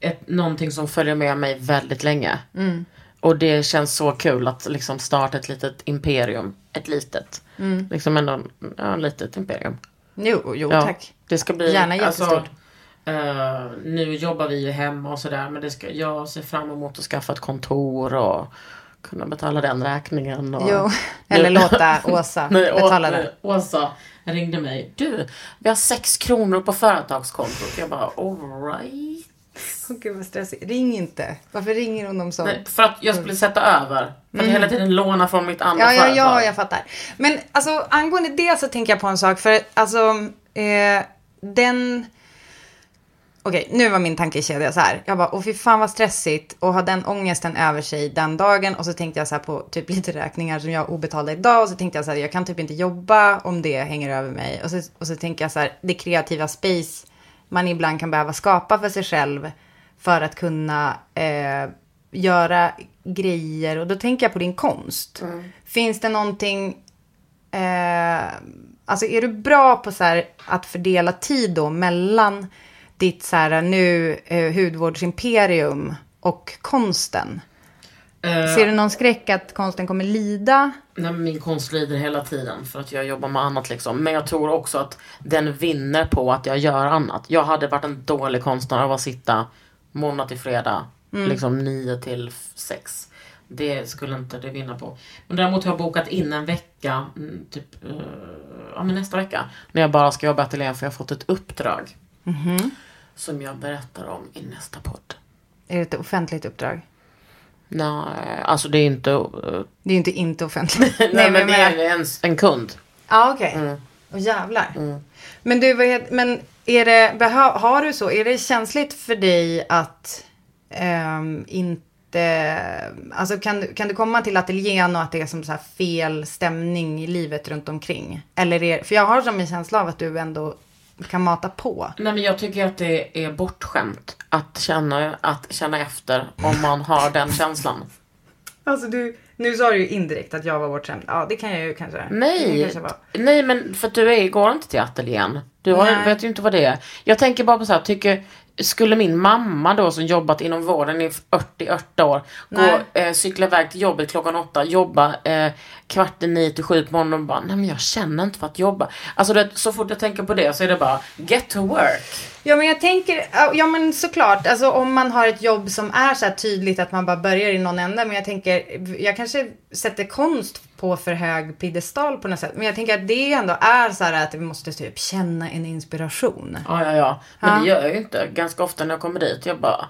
ett, någonting som följer med mig väldigt länge. Mm. Och det känns så kul att liksom starta ett litet imperium. Ett litet. Mm. Liksom ändå ja, ett litet imperium. Jo, jo Ja, tack. Det ska bli... Gärna jättestort. Alltså, eh, nu jobbar vi ju hemma och sådär men det ska, jag ser fram emot att skaffa ett kontor och kunna betala den räkningen. Och, Jo, eller låta Åsa Nej, betala det. Åsa ringde mig. Du, vi har sex kronor på företagskontot. Jag bara alright. Åh gud vad stressigt. Ring inte. Varför ringer hon om sånt? Nej, För att jag skulle sätta över. För att hela tiden låna från mitt andra Mm. Ja, ja, företag. ja, jag fattar. Men alltså angående det så tänker jag på en sak. För alltså, eh, den... Okej, nu var min tankekedja så här. Jag bara, åh fy fan vad stressigt och ha den ångesten över sig den dagen. Och så tänkte jag så här på typ lite räkningar som jag har obetalda idag. Och så tänkte jag så här, jag kan typ inte jobba om det hänger över mig. Och så, och så tänker jag så här, det kreativa space man ibland kan behöva skapa för sig själv. För att kunna eh, göra grejer. Och då tänker jag på din konst. Finns det någonting Eh, alltså är du bra på så här, att fördela tid då mellan ditt så här, nu eh, hudvårdsimperium och konsten? Eh, Ser du någon skräck att konsten kommer lida? Nej, min konst lider hela tiden för att jag jobbar med annat liksom. Men jag tror också att den vinner på att jag gör annat. Jag hade varit en dålig konstnär av att sitta måndag till fredag, liksom 9 till 6. Det skulle inte det vinna på. Men däremot har jag bokat in en vecka, mm, typ eh, ja, men nästa vecka. När jag bara ska jobba i ateljén för jag har fått ett uppdrag. Som jag berättar om i nästa podd. Är det ett offentligt uppdrag? Nej, alltså det är inte... Det är inte inte offentligt. nej, men det är en, en kund. Ja, okej. Mm. Och jävlar. Men du, vad heter, men är det, har du så, är det känsligt för dig att ehm, inte, alltså kan, kan du komma till ateljén och att det är som så här fel stämning i livet runt omkring? Eller är, för jag har som en känsla av att du ändå kan mata på. Nej men jag tycker att det är bortskämt att känna, att känna efter om man har den känslan. Alltså du, nu sa du ju indirekt att jag var bortskämd. Ja, det kan jag ju kanske. Nej, kanske var. nej men för att du är, går inte till ateljén. Du har, vet ju inte vad det är. Jag tänker bara på så här, tycker, skulle min mamma då som jobbat inom vården i 40-80 år gå, eh, cykla iväg till jobbet klockan åtta, jobba eh, kvart i nio till sju på morgonen och bara, nej men jag känner inte för att jobba. Alltså det, så fort jag tänker på det så är det bara, get to work. Ja men jag tänker, ja men såklart, alltså om man har ett jobb som är så tydligt att man bara börjar i någon ände. Men jag tänker, jag kanske sätter konst på för hög piedestal på något sätt. Men jag tänker att det ändå är så här att vi måste typ känna en inspiration. Ja, ja, ja. Men Ja. det gör jag ju inte. Ganska ofta när jag kommer dit. Jag bara,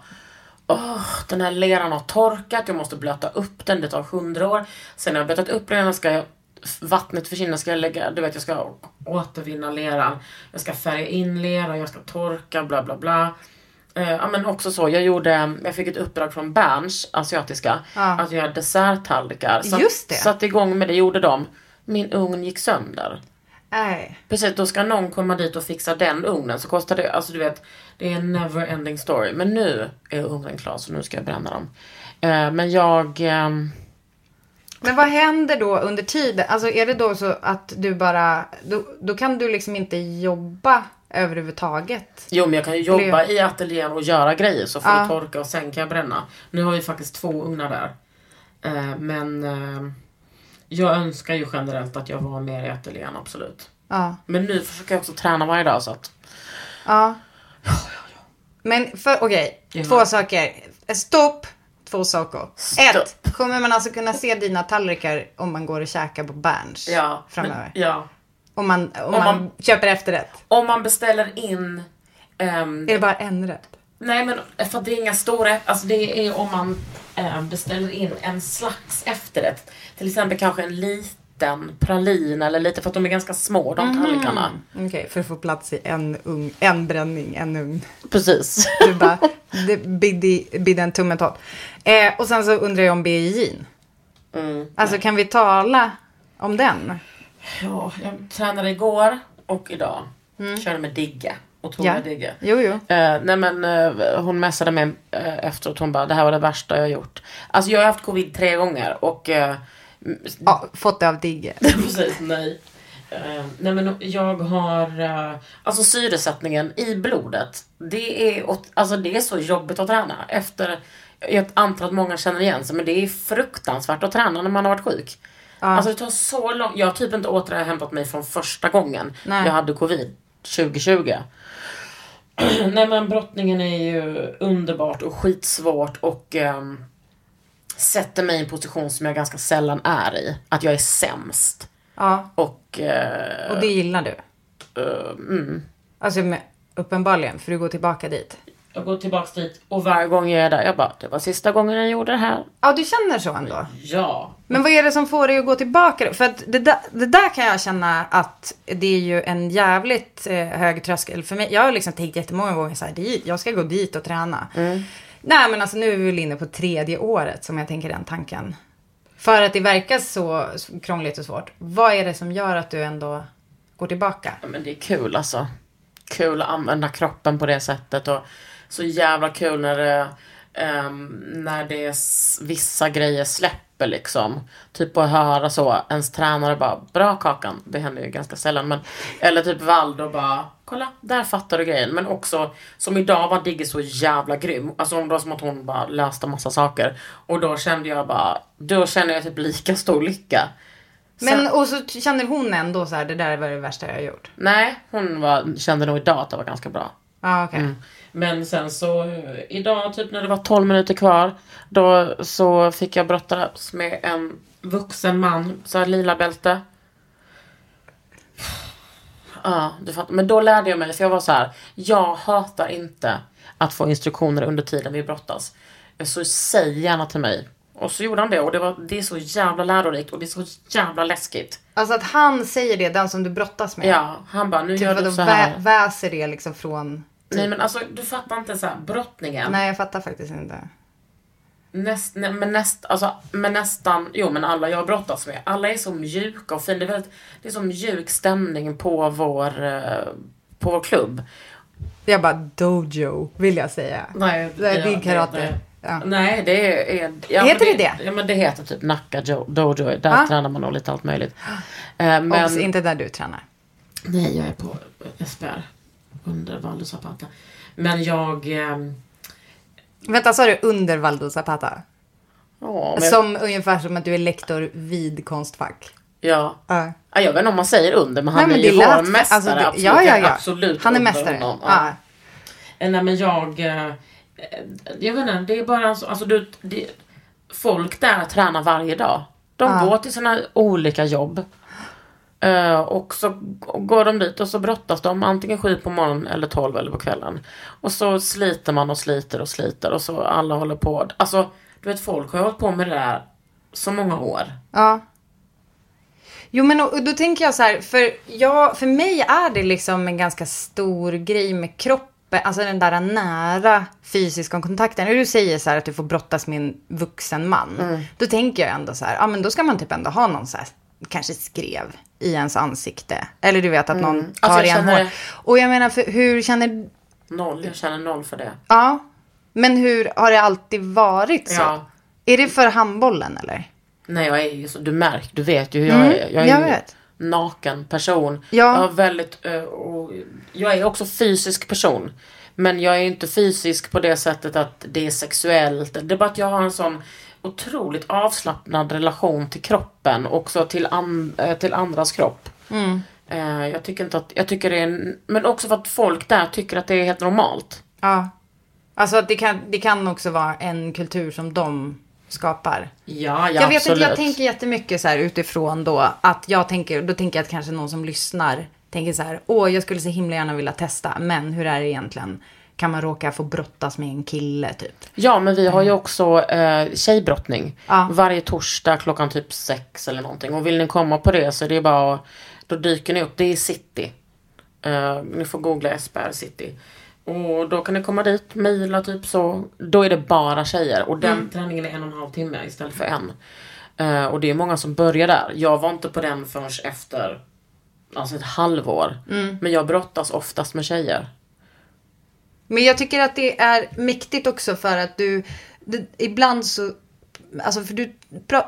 åh, den här leran har torkat. Jag måste blöta upp den. Det tar hundra år. Sen när jag har blötat upp leran ska jag, vattnet försvinner ska jag lägga, du vet jag ska återvinna leran. Jag ska färga in leran, jag ska torka, bla bla bla. Eh, ja men också så, jag gjorde, jag fick ett uppdrag från Berns, asiatiska, Ja. att göra desserttallrikar. Så, Just det. Satte igång med det, gjorde de. Min ugn gick sönder. Nej. Precis, då ska någon komma dit och fixa den ugnen så kostar det, alltså du vet, det är en never ending story. Men nu är ugnen klar så nu ska jag bränna dem. Eh, men jag, ehm, Men vad händer då under tiden? Alltså är det då så att du bara, då, då kan du liksom inte jobba överhuvudtaget? jo men jag kan ju jobba i ateljén och göra grejer så får Ja. det torka och sen kan jag bränna. Nu har vi faktiskt två ugnar där. Eh, men eh, jag önskar ju generellt att jag var mer i ateljén, absolut. Ja. Men nu försöker jag också träna varje dag så att, Ja. Men för, okej, Ja. två saker. Stopp, två saker. Stopp. Ett, kommer man alltså kunna se dina tallrikar om man går och käkar på Berns ja. framöver? Men, ja. Om man, om Om man, man- köper efterrätt? Om man beställer in ehm, Är det bara en rätt? Nej men för det är inga stora, alltså det är om man eh, beställer in en slags efterrätt. Till exempel kanske en liten pralin eller lite, för att de är ganska små de tallrikarna. Okej, för att få plats i en ugn, en bränning, en ugn. Precis. Du bara, det bidde, en tummen tolv. Eh, och sen så undrar jag om BJ'n. Mm. Alltså kan vi tala om den? Ja, jag tränade igår och idag. Körde med Digge. Otroligt Ja. Digge. Jo, jo. Eh, nej men eh, hon messade mig eh, efteråt. Hon bara, det här var det värsta jag gjort. Alltså jag har haft covid tre gånger och eh, Ja, fått det av Digge. Precis, nej. Eh, nej men jag har, uh, alltså syresättningen i blodet. Det är, alltså det är så jobbigt att träna. Efter, jag antar att många känner igen sig, men det är fruktansvärt att träna när man har varit sjuk. Alltså det tar så långt, jag har typ inte återhämtat mig från första gången Nej. jag hade covid 2020. Nej men brottningen är ju underbart och skitsvårt och ehm, sätter mig i en position som jag ganska sällan är i. Att jag är sämst. Ja, Och, eh, och det gillar du. eh, mm. Alltså med, uppenbarligen, för du går tillbaka dit. Jag går tillbaks dit och varje gång jag är där, jag bara, det var sista gången jag gjorde det här. Ja, du känner så ändå. Ja. Men vad är det som får dig att gå tillbaka? För att det där, det där kan jag känna att det är ju en jävligt eh, hög tröskel för mig. Jag har liksom tänkt jättemånga gånger så här, jag ska gå dit och träna. Nej men alltså nu är vi väl inne på tredje året som jag tänker den tanken. För att det verkar så krångligt och svårt. Vad är det som gör att du ändå går tillbaka? Ja, Men det är kul alltså. Kul att använda kroppen på det sättet och så jävla kul när det, ehm, när det är vissa grejer släpper liksom. Typ att höra så, ens tränare bara, bra Kakan, det händer ju ganska sällan men, eller typ Valdo bara, kolla, där fattar du grejen. Men också, som idag var Digge så jävla grym. Alltså det var som att hon bara löste massa saker. Och då kände jag bara, då känner jag typ lika stor lycka. Men och så känner hon ändå så här, det där var det värsta jag har gjort. Nej, hon var, kände nog idag att det var ganska bra. Ja, okej. Men sen så idag typ när det var 12 minuter kvar. Då så fick jag brottas med en vuxen man, så här lila bälte. Ja, du fattar. Men då lärde jag mig, för jag var så här. Jag hatar inte att få instruktioner under tiden vi brottas. Så säg gärna till mig. Och så gjorde han det och det, var, det är så jävla lärorikt och det är så jävla läskigt. Alltså att han säger det, den som du brottas med. Ja, han bara nu Typ gör du så här. vä- väser det liksom från... Nej men alltså du fattar inte så här brottningen. Nej, jag fattar faktiskt inte. Näst, nej, men, näst, alltså, men nästan, jo men alla jag brottas med, alla är så mjuka och fina. Det är, väldigt, det är så mjuk stämning på vår, eh, på vår klubb. Jag bara dojo, vill jag säga. Nej, Det är din karate. Nej, Ja. nej det är... Ja, Heter men det det? Ja men det heter typ Nacka Jo- Dojo. Där Ja. tränar man nog lite allt möjligt. Eh, men, Obs, inte där du tränar. Nej, jag är på SPR. Under Valdo Zapata. Men jag... ehm, Vänta, sa du under Valdo Zapata? Ja, men, Som ungefär som att du är lektor vid Konstfack. ja. Ja. Ja, jag vet inte om man säger under, men han Nej, men är ju det vår lät- mästare. alltså, det- absolut. ja, ja, ja. Absolut Han är mästare. honom, Ja. Eh, Nej men jag... eh, eh, Jag vet inte, det är bara så, alltså du, det, Folk där tränar varje dag. De Ja. går till sina olika jobb. Eh, och så går de dit och så brottas de antingen sju på morgonen eller tolv eller på kvällen. Och så sliter man och sliter och sliter och så alla håller på. Alltså, du vet folk har hållit på med det där så många år. Ja. Jo men och då tänker jag så här, för, jag, för mig är det liksom en ganska stor grej med kroppen, alltså den där nära fysiska kontakten. När du säger så här att du får brottas med en vuxen man, Mm. då tänker jag ändå så här, ja men då ska man typ ändå ha någon så här, kanske skrev i ens ansikte. Eller du vet att någon tar Alltså, i jag en känner- hår. Och jag menar, för, hur känner, Noll, jag känner noll för det. ja, men hur har det alltid varit så? Ja. Är det för handbollen eller? Nej jag är ju så, du märker, du vet ju hur jag är. Jag är Mm, jag ju vet. naken person. Ja. Jag har väldigt, eh, och jag är också fysisk person. Men jag är inte fysisk på det sättet att det är sexuellt. Det är bara att jag har en sån otroligt avslappnad relation till kroppen. Också till, an, eh, till andras kropp. Mm. Eh, Jag tycker inte att, jag tycker det är en, men också för att folk där tycker att det är helt normalt. Ja. Alltså det kan, det kan också vara en kultur som de skapar. Ja, ja jag vet absolut. inte, jag tänker jättemycket så här utifrån då att jag tänker, då tänker jag att kanske någon som lyssnar tänker så här, åh jag skulle så himla gärna vilja testa, men hur är det egentligen? Kan man råka få brottas med en kille typ? Ja, men vi har ju också eh, tjejbrottning. Ja. Varje torsdag klockan typ sex eller någonting. Och vill ni komma på det så är det bara Då dyker ni upp. Det är city. Eh, ni får googla SPR city. Och då kan ni komma dit, mejla typ så. Då är det bara tjejer. Och den träningen är en och en halv timme istället för en. Eh, och det är många som börjar där. Jag var inte på den förrän efter Alltså ett halvår. Men jag brottas oftast med tjejer. Men jag tycker att det är mäktigt också för att du, du ibland så alltså för du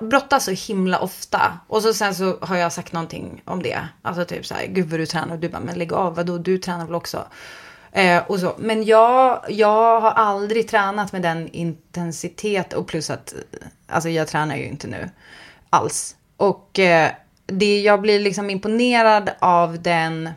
brottas så himla ofta. Och så sen så har jag sagt någonting om det. Alltså typ så här, gud vad du tränar. Och du bara, men lägg av, vadå, du tränar väl också? Eh, och så. Men jag, jag har aldrig tränat med den intensitet och plus att, alltså jag tränar ju inte nu alls. Och eh, det, jag blir liksom imponerad av den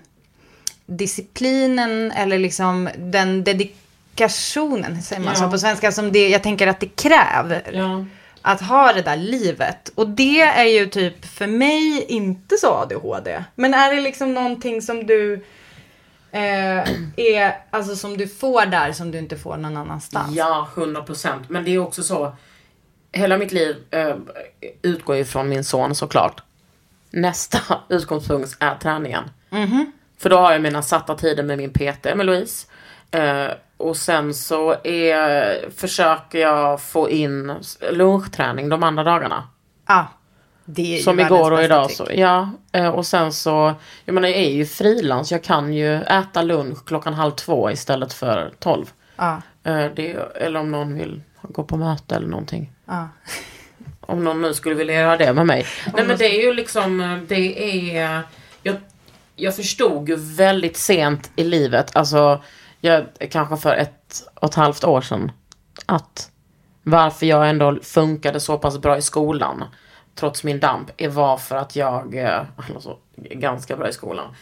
disciplinen eller liksom den dedikationen, säger man Ja. så på svenska, som det, jag tänker att det kräver. Ja. Att ha det där livet. Och det är ju typ för mig inte så ADHD. Men är det liksom någonting som du eh, är, alltså som du får där som du inte får någon annanstans? Ja, 100 procent. Men det är också så. Hela mitt liv eh, utgår ju från min son såklart. Nästa utgångspunkt är träningen. För då har jag mina satta tider med min PT, med Louise. Eh, och sen så är, försöker jag få in lunchträning de andra dagarna. Ja. Det är Som igår och idag trick. så, ja. Eh, Och sen så, jag menar jag är ju frilans, jag kan ju äta lunch klockan halv två istället för tolv. Ja. Eh, Det, eller om någon vill gå på möte eller någonting. Ja. Om någon nu skulle vilja göra det med mig. Nej men det är ju liksom, eh, det är, jag, jag förstod ju väldigt sent i livet, alltså jag, kanske för ett och ett halvt år sedan, att varför jag ändå funkade så pass bra i skolan, trots min damp, är var för att jag, eh, alltså ganska bra i skolan,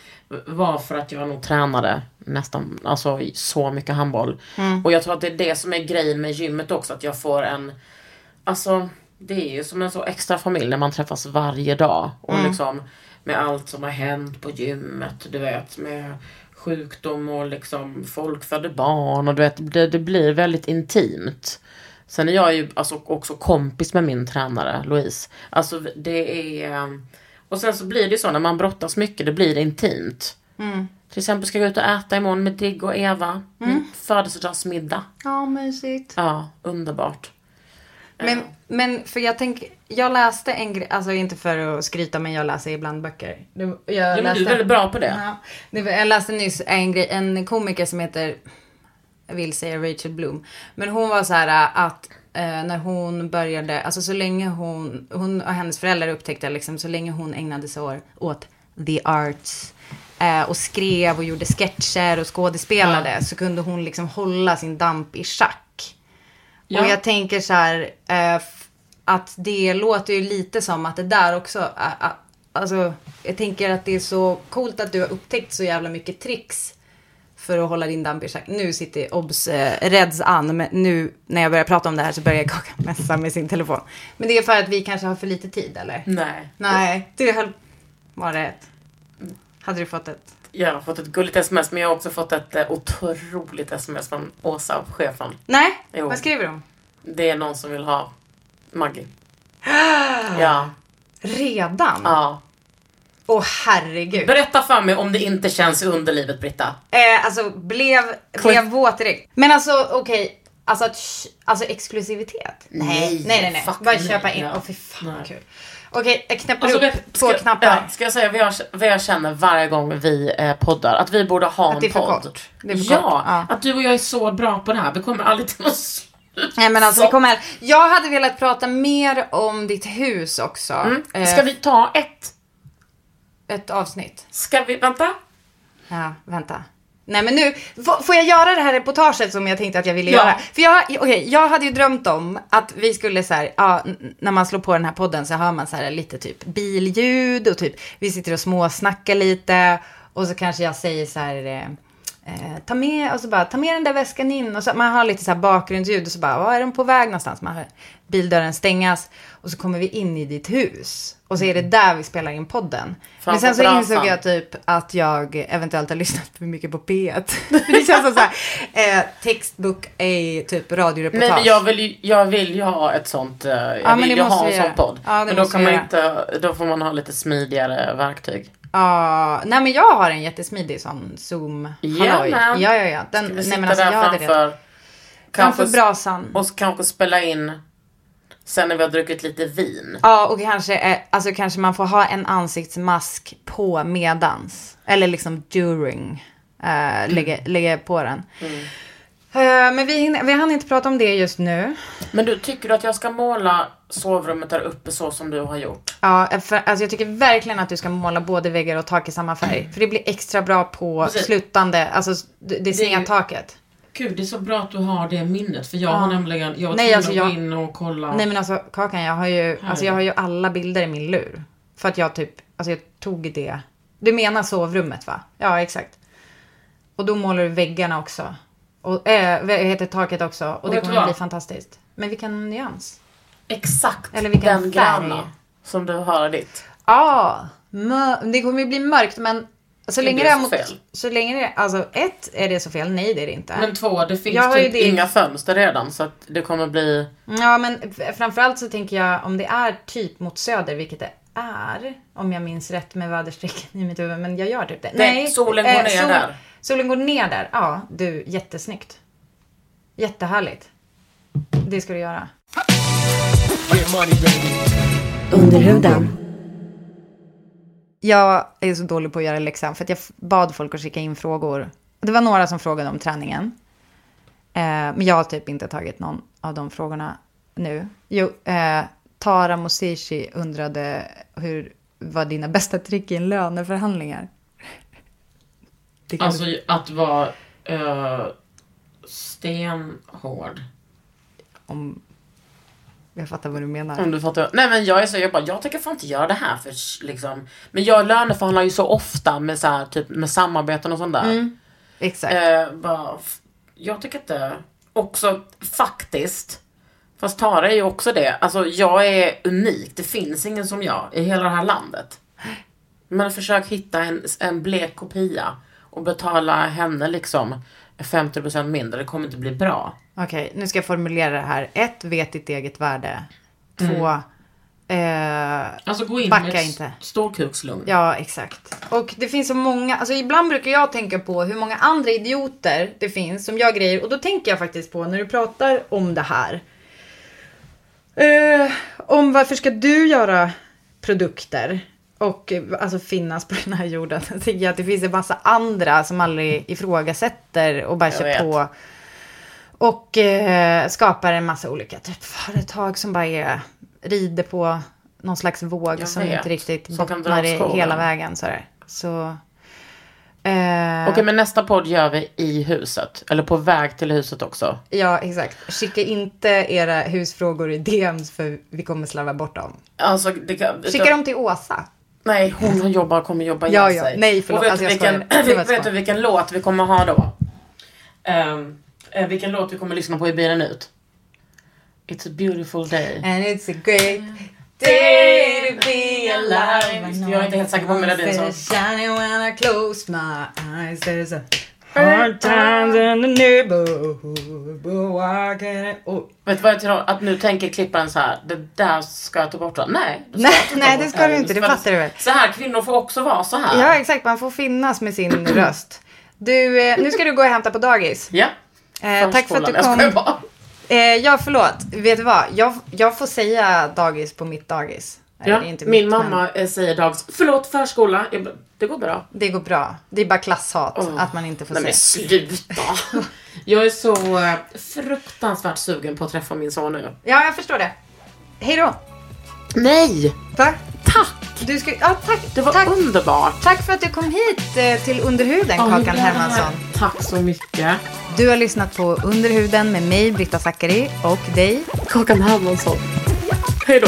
var för att jag nog tränade nästan, alltså så mycket handboll. Och jag tror att det är det som är grejen med gymmet också, att jag får en, Alltså, det är ju som en så extra familj när man träffas varje dag. Och liksom med allt som har hänt på gymmet, du vet, med sjukdom och liksom folk födde barn och du vet, det, det blir väldigt intimt. Sen är jag ju alltså också kompis med min tränare, Louise. Alltså det är... eh, Och sen så blir det så när man brottas mycket, det blir intimt. Till exempel ska jag gå ut och äta imorgon med Digg och Eva. Min födelsedagsmiddag. Ja, mysigt. Ja, underbart. Men, men för jag tänker, jag läste en grej, alltså inte för att skryta men jag läser ibland böcker. Jag, Ja, men du är väldigt bra på det. Ja, jag läste nyss en, grej, en komiker som heter, jag vill säga Rachel Bloom. Men hon var så här att eh, när hon började, alltså så länge hon, hon och hennes föräldrar upptäckte liksom så länge hon ägnade sig åt the arts eh, och skrev och gjorde sketcher och skådespelade så kunde hon liksom hålla sin damp i schack. Ja. Och jag tänker så här, att det låter ju lite som att det där också, alltså jag tänker att det är så coolt att du har upptäckt så jävla mycket tricks för att hålla din damp i schack. Nu sitter obs eh, Reds an, men nu när jag börjar prata om det här så börjar Kakan messa med sin telefon. Men det är för att vi kanske har för lite tid eller? Nej. Nej, det höll, var det ett? Hade du fått ett? Jag har fått ett gulligt sms men jag har också fått ett eh, otroligt sms från Åsa, chefen. Nej, Jo. vad skriver hon? Det är någon som vill ha Maggie. ja. Redan? ja. Åh herregud. Berätta för mig om det inte känns i underlivet Britta. Eh, alltså blev, blev våt direkt. Men alltså okej, alltså, att, sh- alltså exklusivitet? Nej, nej, nej. nej. Bara nej, köpa in. Åh ja. fy fan Nej. kul. Okej, jag knäpper Alltså, upp vet- två ska, knappar. Ja, ska jag säga vad jag, vad jag känner varje gång vi eh, poddar? Att vi borde ha Att en det är för podd. kort. Det är för ja, kort, ja. att du och jag är så bra på det här. Vi kommer aldrig till något. Nej men alltså vi kommer, jag hade velat prata mer om ditt hus också. Mm. Eh, Ska vi ta ett? Ett avsnitt. Ska vi, vänta? Ja, vänta. Nej men nu, får jag göra det här reportaget som jag tänkte att jag ville Ja. göra? För jag, okej, jag hade ju drömt om att vi skulle så här, ja, när man slår på den här podden så hör man så här lite typ billjud och typ vi sitter och småsnackar lite och så kanske jag säger så här, eh, eh, ta med, och så bara, ta med den där väskan in och så man har lite så här bakgrundsljud och så bara, var är de på väg någonstans? Man hör bildörren stängas och så kommer vi in i ditt hus och så är det där vi spelar in podden. Men sen så Framför insåg brasan. jag typ att jag eventuellt har lyssnat för mycket på P1. det känns som så här, eh, textbook är typ radioreportage. Nej jag vill ju, jag vill ju ha ett sånt, eh, jag men vill ju ha en sån podd. Ja, men då kan man inte, då får man ha lite smidigare verktyg. Ja, nej men jag har en jättesmidig sån Zoom. Ja, Halloj. men. ja, ja, ja. Den, Vi nej sitter men alltså där jag framför, Framför brasan. och kanske spela in sen när vi har druckit lite vin. Ja, och kanske, eh, alltså kanske man får ha en ansiktsmask på medans. Eller liksom during. Eh, lägga, lägga på den. Eh, men vi, hinner, vi hann inte prata om det just nu. Men du, tycker du att jag ska måla sovrummet där uppe så som du har gjort? Ja, för, alltså jag tycker verkligen att du ska måla både väggar och tak i samma färg. För det blir extra bra på Precis. slutande, alltså det, sneda taket. Gud, det är så bra att du har det minnet. För jag har nämligen, jag var Nej, alltså jag- gå in och kolla. Nej men alltså Kakan, jag har ju, alltså jag har ju alla bilder i min lur. För att jag typ, alltså jag tog det. Du menar sovrummet va? Ja, exakt. Och då målar du väggarna också. Och äh, heter taket också. Och, det vet du kommer bli fantastiskt. Men vilken nyans. Exakt Eller vilken den färg. gröna som du har ditt. Ja, mö- det kommer ju bli mörkt men så länge det det är så mot, fel? så länge det, alltså ett, är det så fel? Nej det är det inte. Men två, det finns Jag typ det- inga fönster redan så att det kommer bli... Ja, men framförallt så tänker jag om det är typ mot söder, vilket det är, om jag minns rätt med väderstrecken i mitt huvud, men jag gör typ det. Nej, solen går ner där. Solen går ner där, ja. Du, jättesnyggt. Jättehärligt. Det ska du göra. Under huden. Jag är så dålig på att göra läxan för att jag bad folk att skicka in frågor. Det var några som frågade om träningen. Eh, men jag har typ inte tagit någon av de frågorna nu. Jo, eh, Tara Mosishi undrade hur var dina bästa trick i löneförhandlingar? Det kan Alltså att vara uh, stenhård. om... Jag fattar vad du menar. Om du fattar. Nej men jag är så, jag bara, jag tänker fan inte göra det här för liksom. Men jag löneförhandlar ju så ofta med så här, typ med samarbeten och sånt där. Exakt. Eh, bara, jag tycker inte, också faktiskt, fast Tara är ju också det, alltså jag är unik, det finns ingen som jag i hela det här landet. Men försök hitta en, en blek kopia och betala henne liksom 50% mindre, det kommer inte bli bra. Okej, nu ska jag formulera det här. Ett, vet ditt eget värde. Två, eh, Alltså gå in med ett inte. storkukslugn. Ja, exakt. Och det finns så många, alltså ibland brukar jag tänka på hur många andra idioter det finns som gör grejer. Och då tänker jag faktiskt på när du pratar om det här. Eh, om varför ska du göra produkter? Och eh, alltså finnas på den här jorden. Jag tänker att det finns en massa andra som aldrig ifrågasätter och bara Jag kör vet. på. Och eh, skapar en massa olika typ företag som bara är, rider på någon slags våg Jag som vet. inte riktigt Som bottnar i hela vägen. Sådär. Så... Eh, Okej men nästa podd gör vi i huset, eller på väg till huset också. Ja, exakt. Skicka inte era husfrågor i DMs för vi kommer slarva bort dem. Alltså, det kan, Skicka dem till Åsa. Nej, hon jobbar, kommer jobba Ja, ihjäl ja. sig. Nej, förlåt. Och vet, Alltså, vilken, vet, du vilken låt vi kommer ha då? Um, eh, vilken låt vi kommer lyssna på i bilen ut? It's a beautiful day. And it's a great day to be alive. Jag är inte helt säker på melodin, så. Hard times in the neighborhood But why can't I... Oh. Vet du vad jag tror? Att nu tänker klipparen så här. det där ska jag ta bort? Nej. det Nej, jag nej, det ska du inte, det fattar du väl. Så här, kvinnor får också vara så här. Ja, exakt. Man får finnas med sin röst. Du, eh, nu ska du gå och hämta på dagis. Ja. Eh, tack för att du Jag kom. bara. Eh, ja, förlåt. Vet du vad? Jag, jag får säga dagis på mitt dagis. Nej, Ja, min mitt, mamma men eh, säger dags, förlåt förskola. Det går bra. Det går bra. Det är bara klasshat Åh. att man inte får Nej men se. sluta. jag är så eh, fruktansvärt sugen på att träffa min son nu. Ja, jag förstår det. Hej då. Nej! Va? Tack! Du ska, ja, tack. Det var tack. underbart. tack för att du kom hit eh, till Underhuden, Ja, Kakan ja, Hermansson. Tack så mycket. Du har lyssnat på Underhuden med mig, Britta Zackari, och dig. Kakan Hermansson. Hej då.